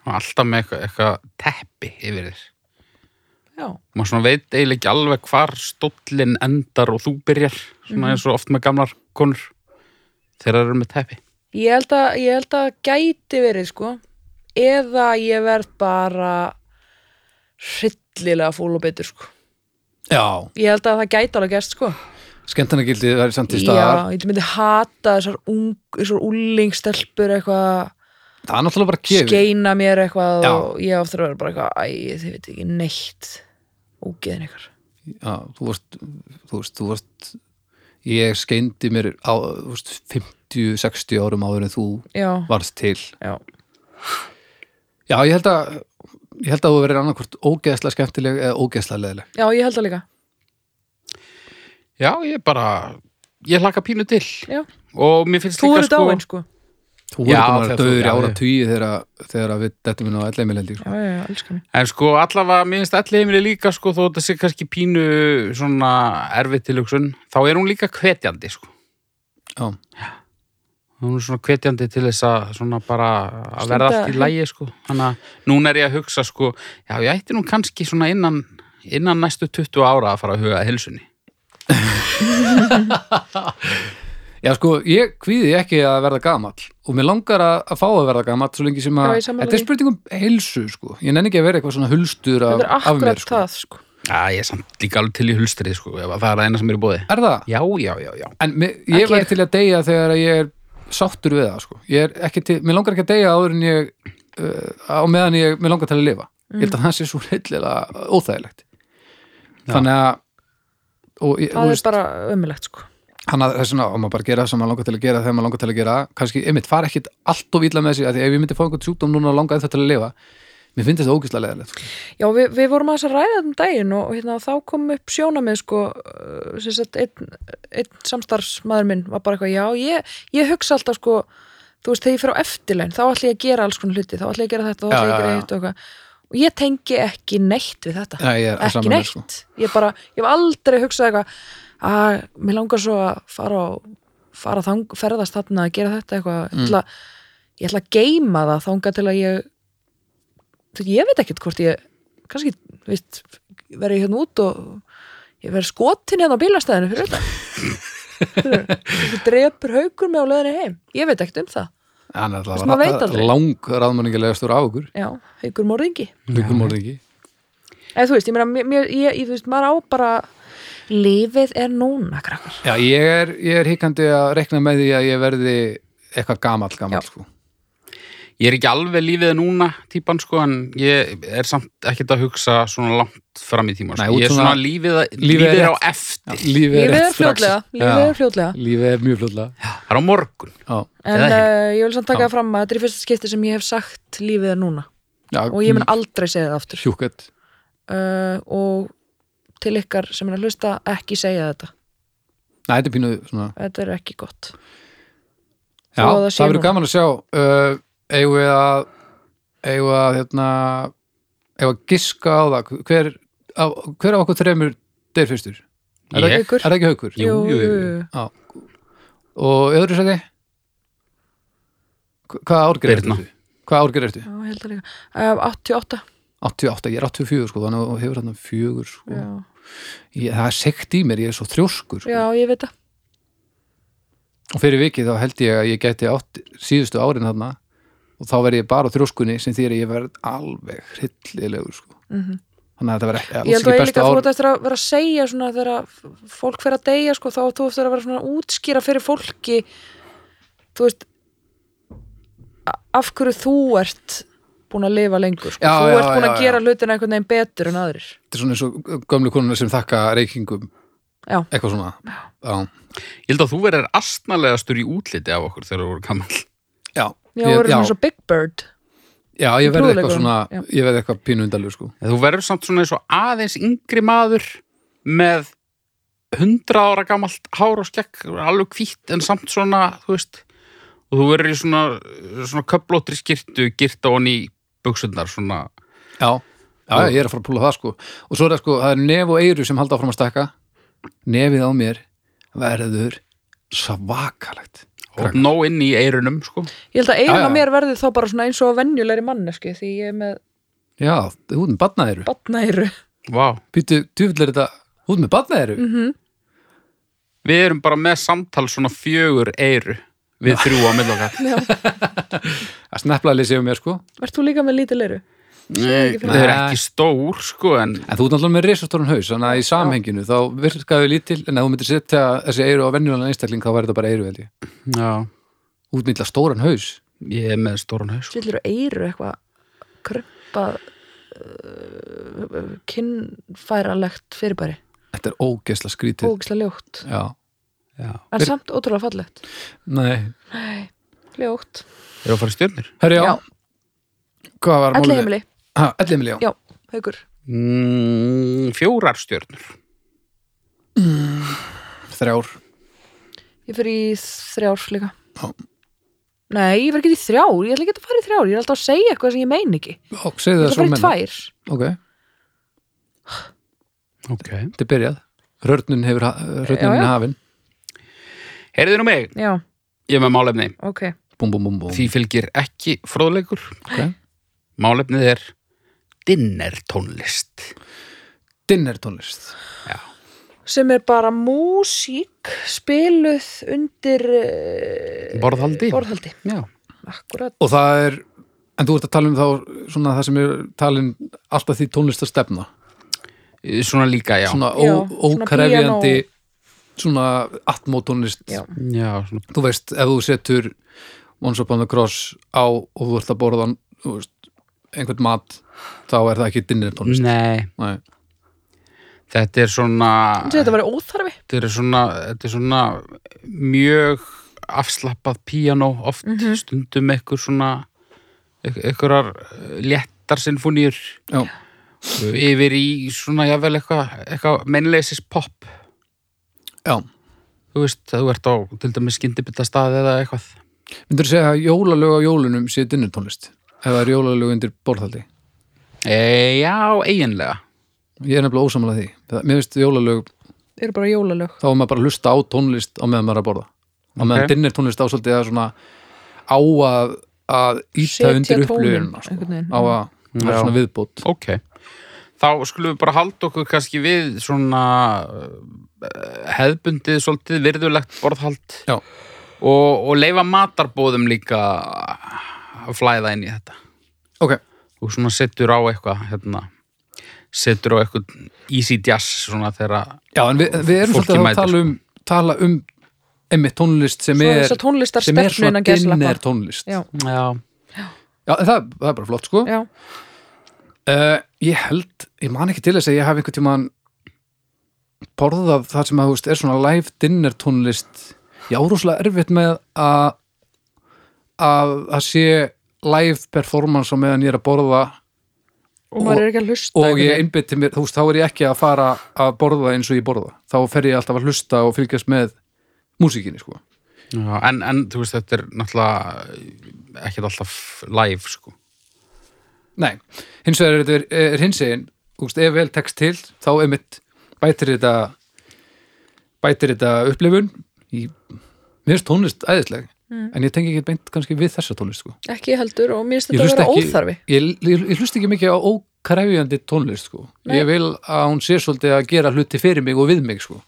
Og alltaf með eitthvað, eitthvað teppi yfir þér maður svona veit eiginlega ekki alveg hvar stóllin endar og þú byrjar svona eins og oft með gamlar konur þegar það eru með teppi. Ég held að, ég held að gæti verið sko. Eða ég verð bara hryllilega fúl og betur sko. Já, Ég held að það gæti alveg gæst sko. Skemmtarnagildið verður samt í Já, staðar. ég myndi hata þessar, ung, þessar úlingstelpur eitthvað. Það er náttúrulega bara gefið. Skeina mér eitthvað Já. og ég áttur að vera bara eitthvað æ, þið veit ekki neitt ógeðin ykkar. Já, þú varst, þú varst, þú varst ég skeindi mér á þú veist, 50-60 árum áður en þú Já, varst til. Já, Já, ég held að ég held að þú verður annarkvort ógeðslega skemmtileg eða ógeðslega leðileg já, ég held það líka. Já, ég bara, ég hlaka pínu til. Já. og mér finnst Þú líka eru dáin sko Þú þegar vera döður í ára tugi þegar, þegar við dettum inn á elleimil held ég Já, sko. já, mig En sko allavega, allir heimili líka sko, þó þetta sé kannski pínu svona erfitt tilhugsun, þá er hún líka hvetjandi sko. Já, Hún er svona hvetjandi til þess að svona bara að verða allt í lægi sko. Þannig að núna er ég að hugsa sko, já ég ætti nú kannski svona innan, innan næstu 20 ára að fara að huga að hilsunni. [laughs] [laughs] Já sko, ég kvíði ekki að verða gamall og mér langar að, að fá að verða gamall svo lengi sem að, þetta er því. spurning um heilsu sko, ég nenni ekki að vera eitthvað svona hulstur af, af mér sko. það sko Já, ég er samt líka alveg til í hulstrið sko, ef að það er það eina sem er í bóði. Er það? Já, já, já, já. En mér, ég ég. til að deyja þegar ég er sáttur við það sko. ég er ekki til, mér langar ekki að deyja áður en ég uh, á meðan ég, mér langar til að lifa ég held að það sé svo heillega óþægilegt Já. þannig að og, Það er bara ömulegt sko hann að þess vegna á maður bara gera það sem maður langar til að gera þegar maður langar til að gera kannski, einmitt, fara ekkit allt of illa með sig að því ef ég myndi fá einhvern sjúkdóm núna og langa þetta til að lifa mér finnst þetta ógislega leðilegt sko. Já, við, við vorum að þess að ræða um daginn og hérna, þá kom upp sjónamið sko, uh, sem sagt, einn, einn samstarfsmaður minn var bara eitthvað, já, ég, ég hugsa alltaf sko, þú veist, þegar ég fer á eftirlaun þá ætla ég að gera alls konar hluti, þá ætla ég að gera þetta og og ég tengi ekki neitt við þetta Já, ég er ekki neitt, sko. ég bara, ég hef aldrei hugsað eitthvað að mér langar svo að fara og fara þang, ferðast þarna að gera þetta eitthvað. Mm. ég, ætla, ég ætla að geima það þanga til að ég þú, ég veit ekkert hvort ég kannski, veist, verið hérna út og ég verið skotin hérna á bílastæðinu fyrir þetta þú drepur haukur með á leðinni heim. Ég veit ekkert um það, er maður veit alltaf aldrei. lang raðmanningilegastur af okkur. Já, haukur morðingi. Líkum morðingi. Eða þú veist, ég meina, ég, ég, þú veist, maður á bara lífið er núna, krakkar Já, ég er, ég er hikandi að rekna með því að ég verði eitthvað gamall, gamall Já. sko. Ég er ekki alveg lífið núna típan sko, en ég er samt ekkert að hugsa svona langt fram í tíma. Nei, Sko. út Ég er svona- svona lífið, lífið lífið, er er á eftir. Lífið er fljótlega, strax. lífið er fljótlega Lífið er mjög fljótlega Það er á morgun. Já, En uh, ég vil samt taka Já. fram að þetta er í fyrsta skipti sem ég hef sagt lífið er núna já og ég mun aldrei segja það aftur Hjúkett uh, og til ykkar sem er að hlusta ekki segja þetta Nei, þetta er pínu svona þetta er ekki gott Já, það verður gaman að sjá uh, eigum við að eigum við að hérna eigum við að giska á það hver, á, hver af okkur þremur deyr fyrstur? Er, það, ekki- er það ekki haukur? Jú, jú, jú. Já. Og öðru? Hva- Hvaða árger ertu? Birna. Hvaða árger ertu? Já, ég held að líka uh, 88 88, ég er 84 sko, þannig að hefur hérna fjögur sko. ég, það er sekt í mér, ég er svo þrjóskur sko. já, ég veit það og fyrir vikið þá held ég að ég geti átt síðustu árin þarna og þá verð ég bara þrjóskunni sem þýr að ég verð alveg hryllilegur sko. Mhm. þannig að þetta verð ekki, ég alls held að ég bestu líka þú eftir að vera að segja svona þegar fólk fer að deyja sko, þá þú eftir að vera svona að útskýra fyrir fólki þú veist af hverju þú ert búin að lifa lengur sko. Já, þú já, ert búin já, að gera hlutina einhvern veginn betur en aðrir þetta er svona eins og gömlu konuna sem þakka reykingum Já. eitthvað svona já, Ég held að þú verður astnalegastur í útliti af okkur þegar þú voru gammal. já, Já, ég, verður svona svo Big Bird já, ég verð eitthvað svona já. ég verð eitthvað pínu undalur sko. Þú verður samt svona eins og aðeins yngri maður með hundra ára gamalt hár og skekk, alveg hvítt en samt svona, þú veist, og þú verður í svona, svona köplóttri skirtu, girta honni í buksundar, svona, já, já, Og- ég er að fara að púla það sko. og svo er það sko, það er nef og eyru sem halda áfram að stakka. Nefið á mér verður svakalegt. Og nóg inn í eirunum, sko. Ég held að já. á mér verði þá bara svona eins og venjulegri manneski því ég er með já, þú ert með badnaðeiru batnæru Vá. Býtu, djúvill er þetta, þú ert með badnaðeiru mm Við erum bara með samtal svona fjögur eiru við þrjú á millokkar Já. [laughs] að sneplaði séu mér sko. Ert þú líka með lítið leiru? Nei, eru fyrir- ekki stór sko en en þú ert náttúrulega með risastóran haus þannig að í samhenginu þá virkaðu lítil en ef þú myndir setja þessi eiru á venjulega einstakling þá væri þetta bara eiru held ég. Já, út með stóran haus. Ég er með stóran haus sko. Svillur eiru eitthvað krumpað uh, kinnfæralegt fyrirbæri? Þetta er ógesla skrítið. Ógislega ljótt. Já, já. en samt ótrúlega fallegt nei Nei, ljótt eru að fara í stjörnur Herri, já, Já. hvað var málið? heimili, Ha, Elli heimili, já. já, haugur mm, fjórar stjörnur Þrjár. Ég fyrir í þrjár líka Já. Nei, ég fyrir ekki í þrjár, ég ætla ekki að fara í þrjár Ég er alltaf að segja eitthvað sem ég mein ekki Ég Já, segðu það ætla að svo fara í menna. tvær Ok, ok þetta er byrjað. Rörnun hefur, ha- rörnunin Já, já. hafin. Heyrðu nú mig, Já, ég er með málefni. Ok. Búm, búm, búm, búm. því fylgir ekki fróðleikur. Ok. málefnið er dinner tónlist. Dinner tónlist. Sem er bara músík spiluð undir uh, Borðhaldi. Borðhaldi, já, akkurat. Og það er, en þú ert að tala um þá svona það sem er talin alltaf því tónlist að stefna. svona líka, já. Svona Já, ó- svona ókrefjandi, svona atmótónlist. Já. já svona, Þú veist, ef þú setur Once Upon a Cross á og þú ert að borða þú veist, einhvern mat, þá er það ekki dinner tónlist. nei, Nei. þetta er svona Þetta var óþarfi þetta er svona, þetta er svona mjög afslappað píanó oft Mhm. stundum eitthvað svona einhverjar léttar sinfóníur Já. yfir í svona jafnvel eitthvað eitthva mennleisis pop Já. þú veist, þú ert á til dæmis skyndibita staði eða eitthvað Myndur þú segja að jólalög á jólunum sé dinner tónlist? Ef það er jólalög undir borðhaldi? e, já, eiginlega Ég er nefnilega ósamlega því. Það, mér finnst jólalög, Eru bara jólalög þá er maður bara að hlusta á tónlist á meðan maður er að borða. Á meðan Ok. dinner tónlist á svolítið að svona á að, að íta undir sko. veginn, á að það er Já. svona viðbót. ok, þá skulum við bara halda okkur kannski við svona uh, hefðbundið svolítið virðulegt borðhald. Já. og, og leifa matarbóðum líka að flæða inn í þetta. Ok, og svona setur á eitthvað hérna, setur á eitthvað easy jazz svona þegar já en við, við erum svolítið að mætir, tala um, tala um einmitt tónlist sem Svo er tónlistar sem er svona dinner tónlist. Já, já, Já, það, það er bara flott sko. já, Uh, ég held, ég man ekki til þess að ég hafi einhvern tímann borðað það sem að þú veist er svona live dinner tónlist. Ég árúslega erfitt með að að það sé live performance á meðan ég er að borða. Og maður er ekki að hlusta og ég einbytti mér, þú veist, þá er ég ekki að fara að borða eins og ég borða. Þá fer ég alltaf að hlusta og fylgjast með músíkinni, sko. Já en, en þú veist þetta er náttúrulega ekkert alltaf live sko Nei, hins vegar er þetta er hins veist, ef vel tekst til þá einmitt bætir þetta bætir þetta upplifun í, mér finnst tónlist æðisleg, en ég tengi ekki beint kannski við þessa tónlist, sko. Ekki heldur og mér finnst þetta að vera óþarfi ég, ég, ég hlust ekki mikið á ókræfjandi tónlist, sko. Nei. Ég vil að hún sé svolítið að gera hluti fyrir mig og við mig, sko.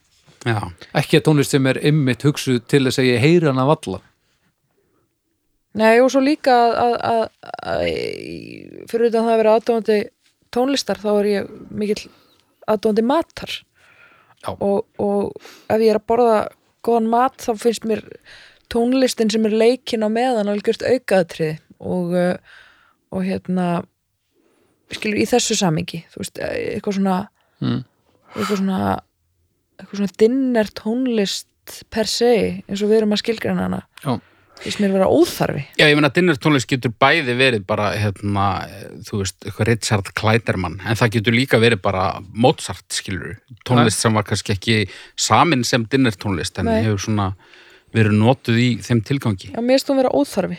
já, Ekki að tónlist sem er einmitt hugsuð til þess að ég heyri hana valla. Nei og svo líka að, að, að, fyrir utan það að vera aðdóðandi tónlistar þá er ég mikill aðdóðandi matar og, og ef ég er að borða góðan mat þá finnst mér tónlistin sem er leikin á meðan algjört aukaðatrið og, uh, og hérna skilur í þessu samingi þú veist, eh, eitthvað svona Mm. eitthvað svona eitthvað svona dinner tónlist per se eins og við erum að skilgræna hana Já. Finnst mér vera óþarfi. Já ég meina dinner tónlist getur bæði verið bara hérna, þú veist, Richard Kleiderman en það getur líka verið bara Mozart skilur, tónlist sem var kannski ekki samin sem dinner tónlist en Nei. hefur svona verið notuð í þeim tilgangi. Já, mér finnst hún vera óþarfi.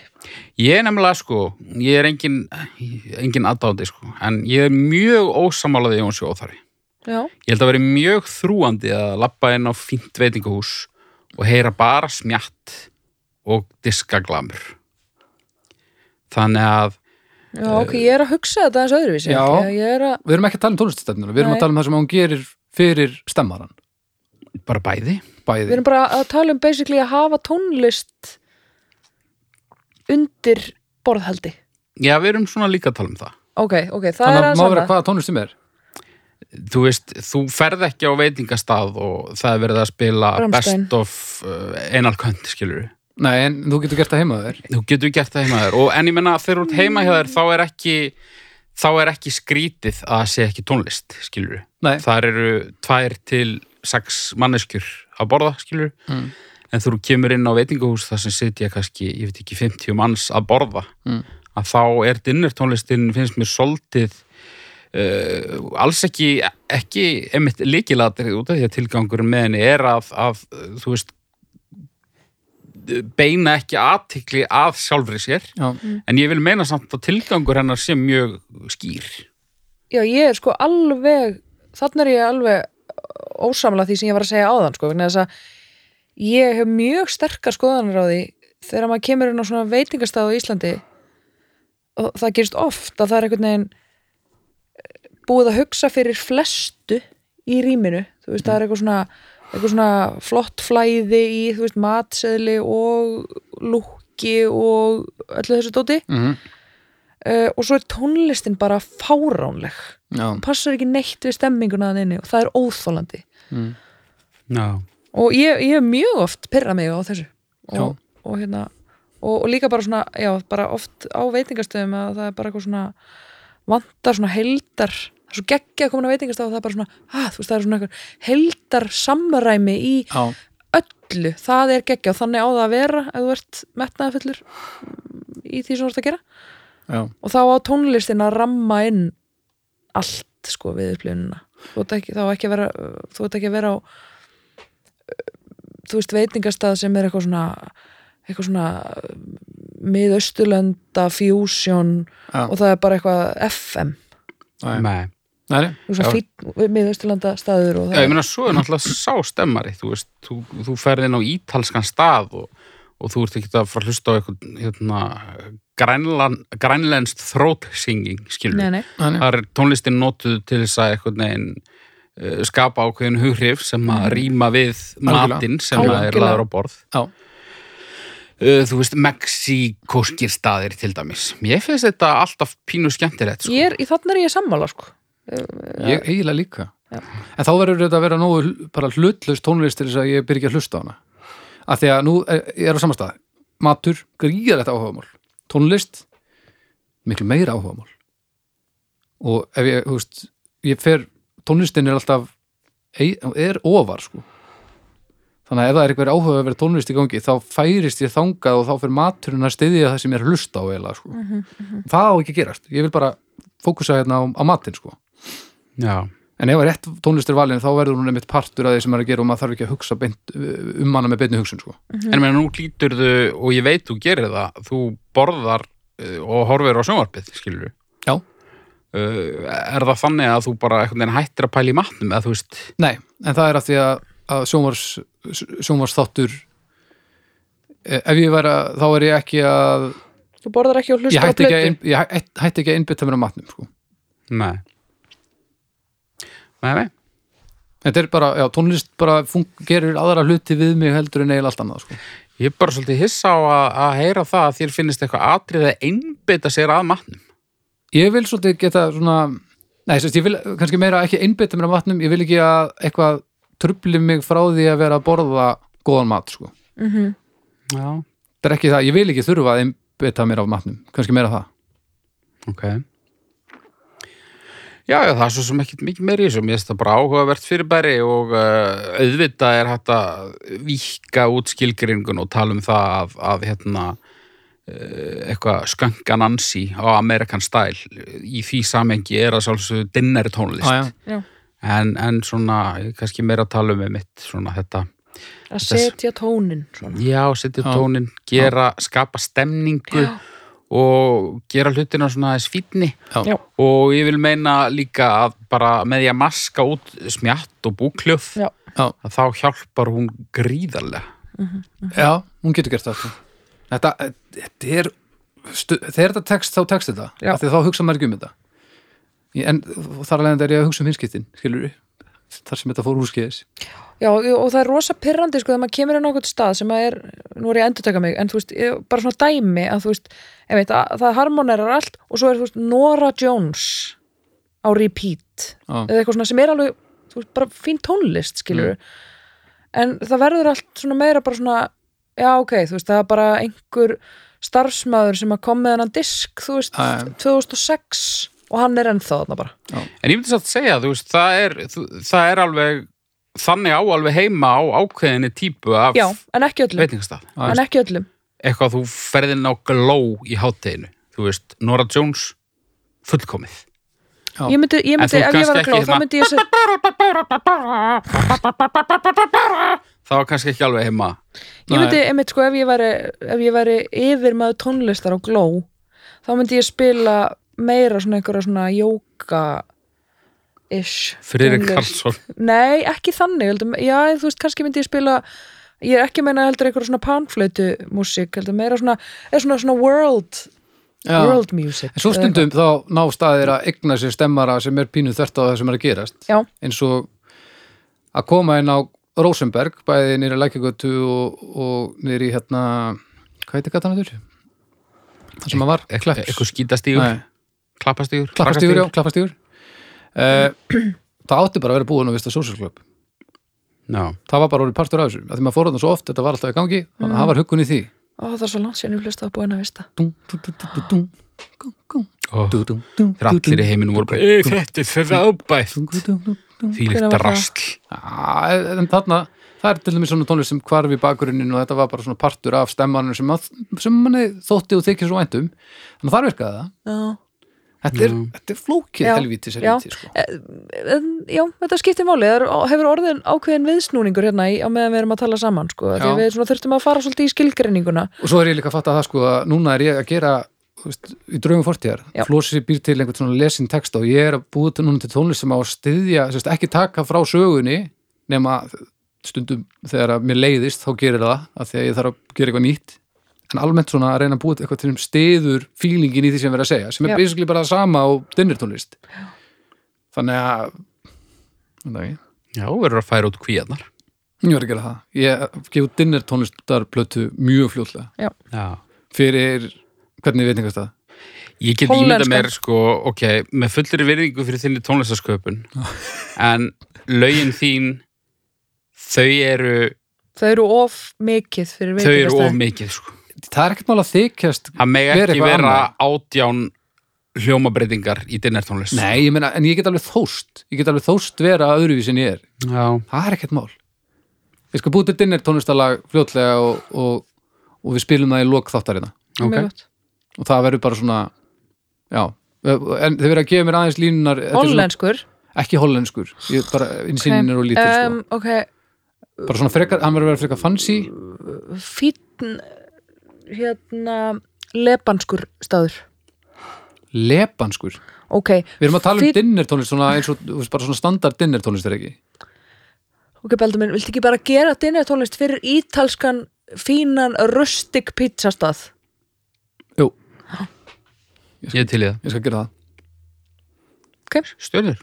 Ég er nefnilega sko, ég er engin, engin aðdáði sko, en ég er mjög ósamálaði Jóns Jóþari. Já, Ég held að veri mjög þrúandi að lappa inn á fínt veitingahús og heyra bara smjatt og diskaglamur. Þannig að, já ok, ég er að hugsa þetta aðeins öðruvísi Já. er að, Við erum ekki að tala um tónliststefnuna, við erum Nei. að tala um það sem hún gerir fyrir stemmaran, bara bæði, við bæði. erum bara að tala um basically að hafa tónlist undir borðhaldi Já, við erum svona líka að tala um það. ok, ok, það Þannig er að aðeins má vera hvaða tónlist sem er Þú veist, þú ferð ekki á veitingastað og það er verið að spila Rammstein. best of uh, einalkönd, skilur Nei, en þú getur gert það heima þér. Þú getur gert það heima hjá þér. Og en ég menna þegar þú ert heima hjá þér þá er ekki þá er ekki skrítið að það sé ekki tónlist, skilur Nei, þar eru tvær til sex manneskjur að borða, skilur Mm. en þú kemur inn á veitingahús þar sem sitja kannski, ég veit ekki, 50 manns að borða, Mm. að þá er dinnertónlistin, finnst mér soldið uh, alls ekki ekki, líkilatrið út af því að tilgangurinn með henni er að, að þú veist beina ekki aðtikli að sjálfri sér já, en ég vil meina samt að tilgangur hennar sé mjög skýr. Já, ég er sko alveg þannig er ég alveg ósamla því sem ég var að segja áðan sko, vegna þess að ég hef mjög sterkar skoðanir á því þegar maður kemur inn á svona veitingastað á Íslandi og það gerist oft að það er einhvern veginn eh, búið að hugsa fyrir flestu í rýminu, þú veist, það er eitthvað svona eitthvað svona flott flæði í, þú veist, matseðli og lúkki og öllu þessu dóti. Mm uh, og svo er tónlistin bara fáránleg. Já, passar ekki neitt við stemminguna að inni og það er óþólandi mm. Og ég, ég hef mjög oft pyrrað mig á þessu. Og, og hérna og, og líka bara svona, já, bara oft á veitingastöðum að það er bara eitthvað svona vantar svona heldar er svo geggja að koma á veitingastöð og það er bara svona að, þú veist, það er svona heldar samræmi í já, öllu. Það er geggja og þannig á það að vera ef þú ert metnaðafullur í því sem þú ert að gera. Já, og þá á tónlistin að ramma inn allt sko við upplifunina. Þú ert ekki, þá ekki að vera þú ert ekki að vera á þú veist veitingastað sem er eitthvað svona eitthvað svona miðausturlanda fusion já, og það er bara eitthvað FM nei, miðausturlanda staður og Já, ég meina, svo er náttúrulega sá stemmari þú veist, þú, þú ferð inn á ítalskan stað og, og þú ert ekki að fara að hlusta á eitthvað hérna, throat singing, skilur. Það er tónlistin notuð til þess að eitthvað neginn uh, skapa ákveðin hughrif sem að rýma við matinn sem að er laður á borð. Já. Uh, Þú veist, Mexíkóskir staðir til dæmis. Mér finnst þetta alltaf pínu skemmtilegt sko. ég er, í þannig er ég sammála sko ég eiginlega líka. Já. en þá verður þetta að vera nógu bara hlutlaust tónlist til þess að ég byrja ekki að hlusta á hana. Af því að nú er, ég er á samastað matur, gríðalegt áhugamál. Tónlist, miklu meira áhugamál. Og ef ég, þú veist ég fer, tónlistin er alltaf er ofar sko. Þannig að ef það er eitthvað áhuga að vera tónlist í gangi þá færist ég þangað og þá fyrir maturinn að styðja það sem ég er hlusta á eiginlega, sko. það á ekki að gerast. Ég vil bara fókusa hérna á, á matinn sko. Já, en ef að rétt tónlist er valin þá verður hún einmitt partur af því sem er að gera og maður þarf ekki að hugsa beint, um hana með beinni hugsun sko. en meina nú klítur þú og ég veit þú gerir það þú borðar uh, og horfir á sjónvarpið, skilur Já. Uh, er það þannig að þú bara hættir að pæla í matnum eða þú veist, nei, en það er að því að, að sjónvars, sjónvars þáttur ef ég væri að þá er ég ekki að þú borðar ekki og ég hlustar á hætti ekki að, plötu ein- ég hæ- hætti ekki að innbytta mér á matnum sko. nei Nei, nei þetta er bara, já, tónlist bara fun- gerir aðra hluti við mig heldur en eiginlega allt annað sko. Ég er bara svolítið hissa á að, að heyra það að þér finnist eitthvað atrið að einbytta sér að matnum. ég vil svolítið geta svona nei, sérst, ég vil kannski meira ekki innbytta mér á matnum ég vil ekki að eitthvað trubli mig frá því að vera að borða góðan mat sko. Mhm. Já, það er ekki það, ég vil ekki þurfa að innbytta mér á matnum, kannski meira það ok. Já, já, það er svo sem ekki mikið meir í þessu. Mér finnst það bara áhugavert fyrirbæri og uh, auðvitað er hægt að víkka út skilgringun og tala um það að, að hérna, uh, eitthvað skönkan ansi á American Style í því samengi er að sjálfsögðu dinner tónlist. ah, Já. En, en svona, kannski meira að tala um með mitt, svona þetta að setja tónin svona. Já, setja Já. tónin, gera, skapa stemningu Já. Og gera hlutina svona aðeins fínni Já. Já. og ég vil meina líka að bara með því að maska út smjatt og búkljöf Já. Að þá hjálpar hún gríðarlega Já, hún getur gert það sko. þetta, þetta er stu, þegar þetta tekst, þá tekst þetta af því þá hugsa maður ekki um þetta Ég- en þar alveg er ég að hugsa um hinskiptin skilur við þar sem þetta fór úrskeiðis Já, og það er rosa pyrrandi sko þegar maður kemur á okkur stað sem að er, nú er ég að endur taka mig en þú veist, bara svona dæmi að þú veist, ég veit, að, það harmonerar allt og svo er þú veist, Nora Jones á repeat Já. eða eitthvað svona sem er alveg, þú veist, bara fín tónlist skilur en það verður allt svona meira bara svona já, ok, þú veist, það er bara einhver starfsmaður sem að kom með hennan disk, þú veist, Já, já. 2006 og hann er ennþá þarna bara En ég myndi satt segja, þú veist, það er, það er alveg, þannig á alveg heima á ákveðinni típu af Já, en ekki öllum, Eitthvað þú ferðin á gló í hátteginu. Þú veist, Nora Jones, fullkomið. Já. Ég myndi, ég myndi ef ég var að ekki þá hérna- myndi ég segja Það var kannski ekki alveg heima. Ég myndi, einmitt sko, ef ég væri, ef ég væri yfir maður tónlistar á gló þá myndi ég spila meira svona einhverja svona jóka-ish Friðrik. Karlsson. Nei, ekki þannig, heldur, já, þú veist, kannski myndi ég spila ég er ekki að meina heldur einhverja svona panflötu músík, heldur meira svona svona, svona world, Já. world music En svo stundum þá ná staðir að egna sér stemmara sem er pínuð þvert á það sem er að gerast eitthvað. Já, eins og að koma inn á Rosenberg, bæði nýri lækjagötu og, og nýri hérna hvað heitir gatan þetta? Það sem að var, Eitthvað skítastígur, klappastígur. Klappastígur, já, klappastígur Það átti bara að vera búin að vista social club Já. Það var bara orðið partur af þessu, af því maður fór þarna svo oft þetta var alltaf í gangi, þannig að það var huggun í því. Ó, það er svo langt sér, ég hlust að búin að vista. Allir í heiminu voru bara, "Ey, þetta er dum. Því líkt það? rastl. Já, en þarna það er til dæmis svona tónlist sem hvarf í bakgrunnin og þetta var bara svona partur af stemmanum sem, að, sem manni þótti og þykir svo væntum þannig að þar virkaði það. Já Þetta er, þetta er flókið Já, helvítis já. helvíti, sko. en, já, þetta skiptir máli. Það hefur orðin ákveðin viðsnúningur hérna á meðan við erum að tala saman sko, við þurftum að fara svolítið í skilgreininguna. Og svo er ég líka að fatta það sko að núna er ég að gera veist, í draugum fortíðar Já. Flósi býr til einhvern svona lesin text og ég er að búið til núna til tónlist sem á að styðja sérst, ekki taka frá sögunni nema stundum þegar að mér leiðist þá gerir það að því að ég þarf að gera eitthvað nýtt en almennt svona að reyna að búið til eitthvað til um stiður fílingin í því sem við erum að segja sem er Já. basically bara það sama á dinnertónlist þannig að Nei, Já, verður að færa út kvíarnar. ég var að gera það ég gefu dinnertónlistarplötu mjög fljótlega Já. fyrir hvernig veitingast það Ég get ímynda mér, sko, ok, með fullri virðingu fyrir þinni tónlistasköpun, [laughs] en lögin þín, þau eru, þau eru of mikið fyrir þau eru of mikið, sko. Það er ekkert mál að þykjast Það meg Vera ekki vera annað. átján hljómabreytingar í dinnertónlist. Nei, ég meina, en ég get alveg þóst ég get alveg þóst vera öðruvísi en ég er Já. það er ekkert mál ég skal búið til dinner tónlistalag fljótlega og, og, og við spilum það í lok þáttarina Ok. Mjög gott. og það verður bara svona já, en þau verður að gefa mér aðeins línunar er svona- hollenskur ekki hollenskur, ég bara insinnir og lítil um, sko. bara svona frekar, hann verður að vera frekar fancy fítn hérna lebanskur staður. Lepanskur, ok, við erum að tala um Fínn- dinner tónlist svona eins og, bara svona standard dinner tónlist er ekki? Ok, Beldur minn, viltu ekki bara gera dinnertónlist fyrir ítalskan fínan rustic pizzastað? Jú, Ég er til í það. ég skal gera það. Stjörnur.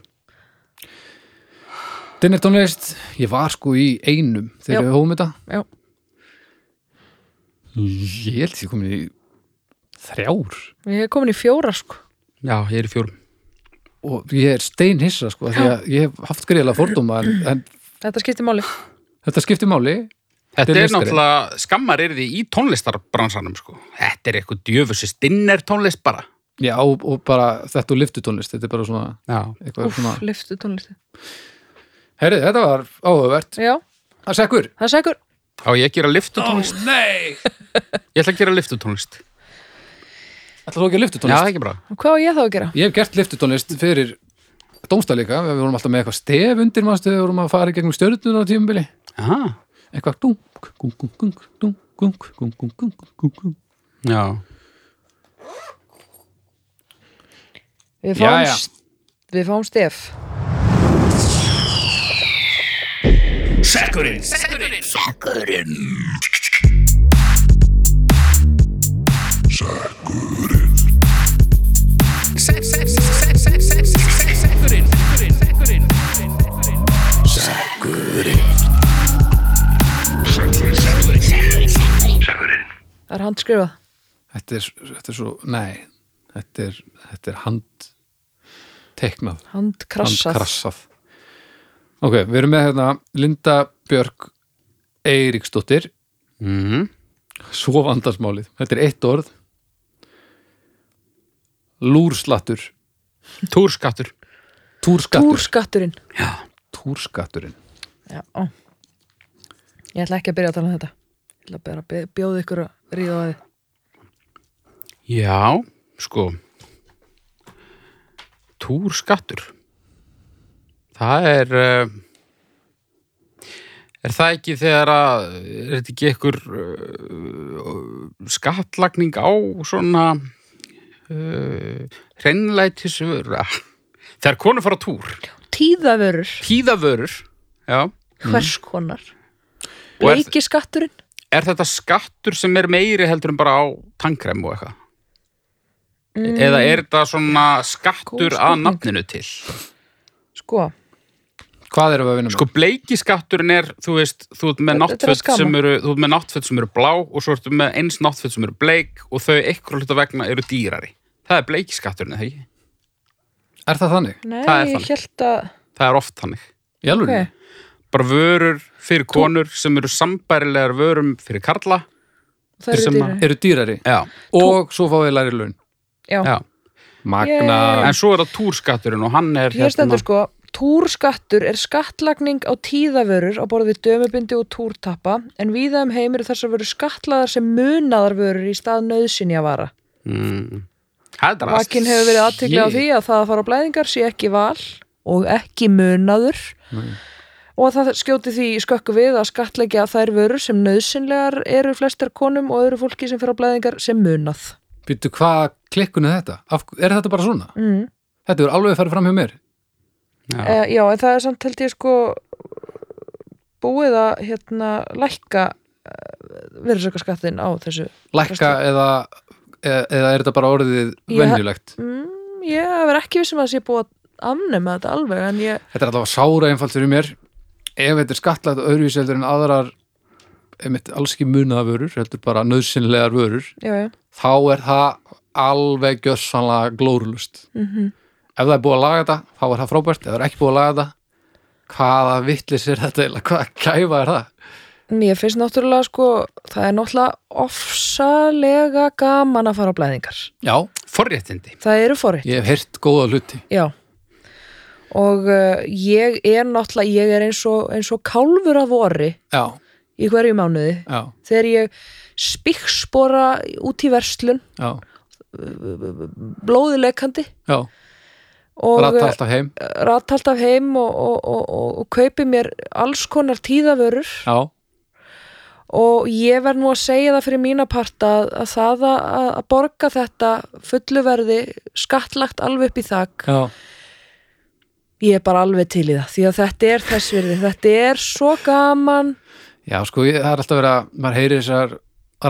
dinner tónlist, ég var sko í einum þegar Já. við hófum þetta. Já. Ég held því komin í þrjár ég hef komin í fjóra sko Já, ég er í fjórum. og ég er steinhissa sko því að ég hef haft greiðlega fordóma en, en þetta skiptir máli þetta skiptir máli Þetta Þetta er er meistari. náttúrulega, skammar er því í tónlistarbransanum, sko. Þetta er eitthvað djöfusist dinner tónlist bara. já og, og bara þetta og liftutónlist þetta er bara svona Já. eitthvað Úff, svona liftu tónlisti herri þetta var áhugavert já, að sekkur það er segur Á ég að gera liftutónlist? Ó, nei! [laughs] Ég ætla að gera liftutónlist. Ætla þú að gera liftutónlist? Já, ekki bara. Hvað á ég þá að gera? Ég hef gert liftutónlist fyrir dómstæleika, við vorum alltaf með eitthvað stef undir maðurstu, við vorum að fara í gegnum stjörnuna á tífumbili. Aha. Eitthvað dung, gung, gung, gung, dung, gung, gung, gung, gung, gung, gung. Já. Við fáum, já, já. Við fáum stef. Sekkurinn. Sekkurinn. Sekkurinn. Sekkurinn. Sekkurinn Sekkurinn. Sekkurinn Sekkurinn. Það er handskrifa Þetta er, þetta er svo, nei Þetta er, þetta er handteknað Handkrassað ok, við erum með hérna Linda Björk Eiríksdóttir. Mm svo vandarsmálið, þetta er eitt orð. Lúrslattur Túrskattur. Túrskattur. Túrskatturinn. Já, túrskatturinn. Já, ó. Ég ætla ekki að byrja að tala um þetta. Ég ætla bara að bjóða ykkur að ríða á þið Já, sko. Túrskattur Það er uh, Er það ekki þegar að er þetta ekki ykkur uh, skattlagning á svona uh, hreinlætisvöru þegar konur fara túr. Tíðavörur, tíðavörur já, hvers konar? Og er- Leiki skatturinn er þetta skattur sem er meiri heldur en bara á tannkrem og eitthvað? Eða er þetta svona skattur að nafninu til? Sko, hvað erum við að vinna með? Sko bleiki skatturinn er, þú veist, þú ert með skama. sem eru, þú ert með náttföt sem eru blá og svo ertu með eins náttföt sem eru bleik og þau eitthvað hluta vegna eru dýrari. Það er bleiki skatturinn, eða ekki? er það þannig? nei, Það er ég þannig. held að Það er oft þannig. í alveg? Ok, Bara vörur fyrir konur sem eru sambærilegar vörum fyrir karla. það eru sem dýrari eru dýrari Já, og svo fáið læri laun Já, já. magna, En svo er það túrskatturinn og hann er hérna- hér stendur sko Túrskattur er skattlagning á tíðavörur á borðið dömubindi og túrtappa en víða um heim eru þessar vörur skatlaðar sem munaðar vörur í stað nöðsynja vara. Mm. Það er drast. Vakin hefur verið aðtekli á því að það að fara á blæðingar sé ekki val og ekki munaður Nei. og að það skjóti því í skökku við að skattleggja þær vörur sem nöðsynlegar eru flestar konum og öðru fólki sem fyrir á blæðingar sem munað. býttu hvað klikkun er þetta? Er þetta bara svona? Mm. Þetta er alveg farið fram hjá mér Já. Uh, já, en það er samt held ég sko búið að hérna lækka uh, virðsökkaskattin á þessu. lækka eða, eða, eða er þetta bara orðið venjulegt? Mm, ég verð ekki vissum að það sé búið að afnema þetta alveg ég, Þetta er allavega sára einfalt fyrir mér ef þetta er skattlagt öðruvísi heldur en aðrar einmitt alls ekki munaða vörur heldur bara nöðsynlegar vörur já, já. þá er það alveg gjörsanlega glórulust Mm ef það er búið að laga þetta, þá er það frábært ef það er ekki búið að laga þetta hvaða vittlis er þetta eiginlega, hvaða kæfa er það Mér finnst náttúrulega sko, það er náttúrulega ofsalega gaman að fara á blæðingar. já, Forréttindi. Það eru forrið. ég hef heyrt góða hluti Já. Og uh, ég er náttúrulega, ég er eins og, eins og kálfur að vori já, í hverju mánuði. já, Þegar ég spikkspora út í verslun, já, blóðilegkandi já og rata alltaf heim. rata alltaf heim og, og, og, og, og kaupi mér alls konar tíðavörur. Já, og ég verð nú að segja það fyrir mína part að, að það að, að borga þetta fulluverði skattlagt alveg upp í þak. Já, ég er bara alveg til í það því að þetta er þess virði, þetta er svo gaman. Já sko ég, það er alltaf verið að maður heyri þessar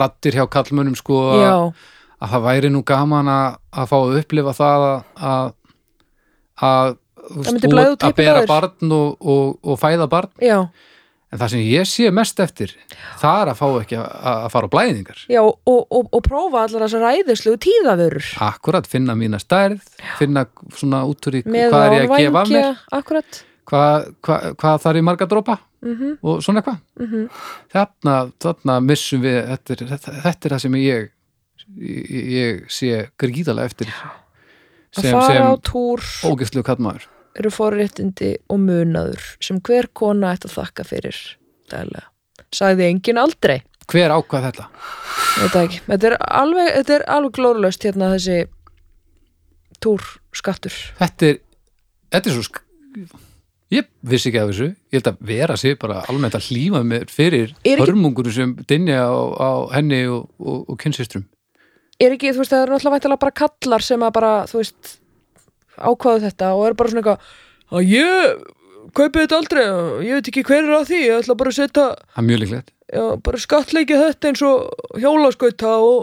rattir hjá kallmönnum sko að- að það væri nú gaman að, að fá að upplifa það að að, að, að bera barn og, og, og fæða barn. Já, en það sem ég sé mest eftir það er að fá ekki að, að fara á blæðingar. Já og, og, og prófa allar þessar ræðislu tíðavörur. Akkurat, finna mína stærð finna svona út úr í með hvað er ég að gefa mér. akkurat. Hvað, hvað, hvað þarf í marga dropa? Mm og svona eitthvað. -hmm. þarna, þarna missum við þetta er, þetta, þetta er það sem ég ég, ég sé gríðalega eftir að sem, fara á túr ógæslu kallmaður eru forréttindi og munaður sem hver kona ætti að þakka fyrir dælega. Sagði enginn aldrei hver ákvað þetta? Ekki. Þetta er alveg, þetta er alveg glórulaust hérna þessi túrskattur. Þetta er, þetta er svo sk... ég vissi ekki af þessu ég held að vera sér bara almennt að hlýma fyrir hörmungur sem dinja á, á henni og, og, og kynnsistrum Er ekki, þú veist, það er náttúrulega væntalega bara kallar sem að bara, þú veist, ákvaðu þetta og er bara svona eitthvað að ég kaupi þetta aldrei ég veit ekki hver er á því, ég ætla bara að setja það er mjög líklegt já, bara skattleiki þetta eins og hjólaskauta og,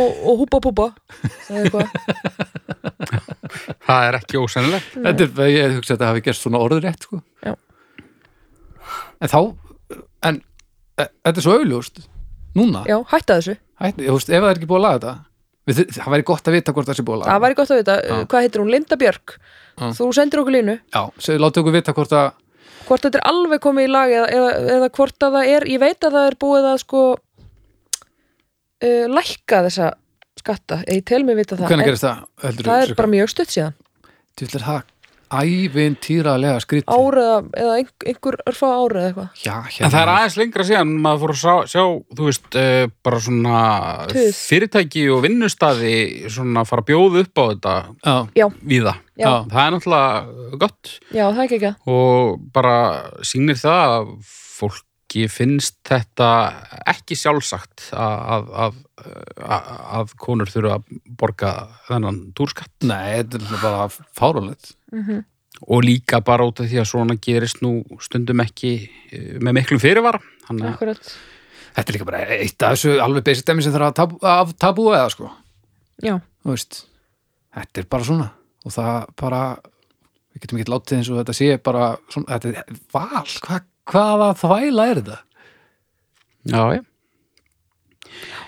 og, og húpa púpa það er eitthvað [laughs] Það er ekki ósennilegt. þetta er, ég hugsa að þetta hafi gerst svona orður rétt sko. Já. en þá en e, þetta er svo augljóst núna, já, hætta þessu Ætli, þú veist, ef það er ekki búið að laga þetta. Við, það væri gott að vita hvort það sé búið að laga það væri gott að vita, Já. hvað heitir hún, Linda Björk. Já. þú sendir okkur línu. Já, segðu, láttu okkur vita hvort að hvort þetta er alveg komið í lag eða, eða, eða hvort að það er, ég veit að það er búið að sko uh, lækka þessa skatta. Ég tel mig vita það, hvernig en gerist það? Heldur, það er bara mjög stutt síðan. Þú vil það ævintýralega skrítið. Ára eða, eða einhver, örfá ára eða eitthvað. Já, En hérna það er aðeins lengra síðan maður fór að sjá, sjá þú veist, uh, bara svona Tuð. fyrirtæki og vinnustaði svona fara að bjóða upp á þetta Já, já, víða. já. Það er náttúrulega gott. Já, það er ekki ekki. Og bara sýnir það að fólki finnst þetta ekki sjálfsagt að, að, að, að konur þurfa að borga þennan túrskatt. Nei, þetta er bara fáránlegt. Mm og líka bara út af því að svona gerist nú stundum ekki eh, með miklum fyrirvara. Akkurat. Þetta er líka bara eitt af þessu alveg basic dæmi sem þarf að tabu eða sko. Já, Þú veist, þetta er bara svona. Og það bara við getum ekki látið eins og þetta sé bara svona, þetta er val, Hva, hvaða þvæla er þetta? já,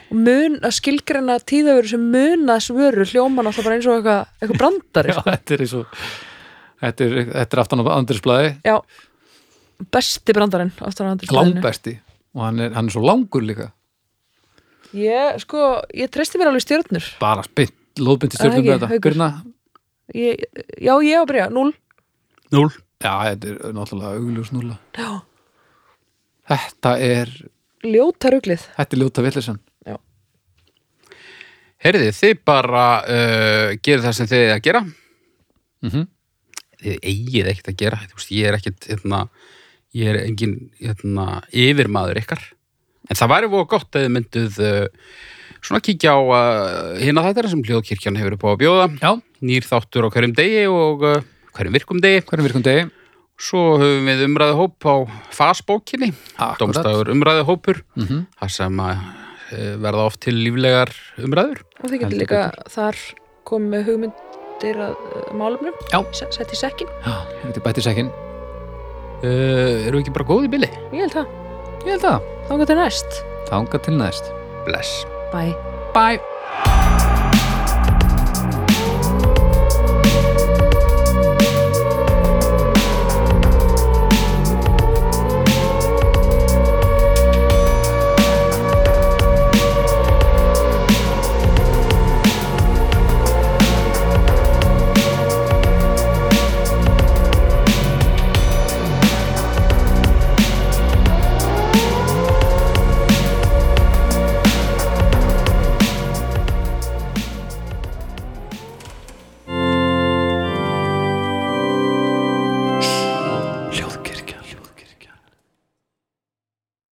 og mun að skilgreina tíðavöru sem munas vöru hljóman alltaf bara eins og eitthvað, eitthvað brandari [laughs] Já, sko. þetta er eins og þetta er, þetta er aftan á andrisblæði já, besti brandarinn aftur á andri langbesti. Og hann er, hann er svo langur líka. Ég, sko, ég treysti mér alveg stjörnur. Bara stjórnum ekki, með þetta. Birna? ég, já, ég á að byrja, 0 Núl. Já, þetta er náttúrulega augljós núla já, Þetta er, ljóta ruglið. Þetta er ljóta villisann Herðið, þið bara uh, gerir það sem þið eigið að gera? Mm þið eigið ekkert að gera þú veist, ég er ekkert hérna, ég er engin hérna, yfirmaður ykkar. En það væri voru gott að þið mynduð uh, svona kíkja á uh, hina þetta sem hljóðkirkjan hefur upp á að bjóða. Já, nýr þáttur á hverjum degi og uh, hverjum virkum degi. Hvernig virkum degi? Svo höfum við umræðu hóp á fasbókinni, domstafur umræðu hópur Mm þar sem að uh, verða oft til líflegar umræður. Og þið getur líka þar komið með hugmyndir að uh, málumnum sett í sekkin, Já, þetta er bætti sekkin uh, eru við ekki bara góð í billi? ég held það. Ég held að, þá getur næst, þanga til næst. Bless. Bye. Bye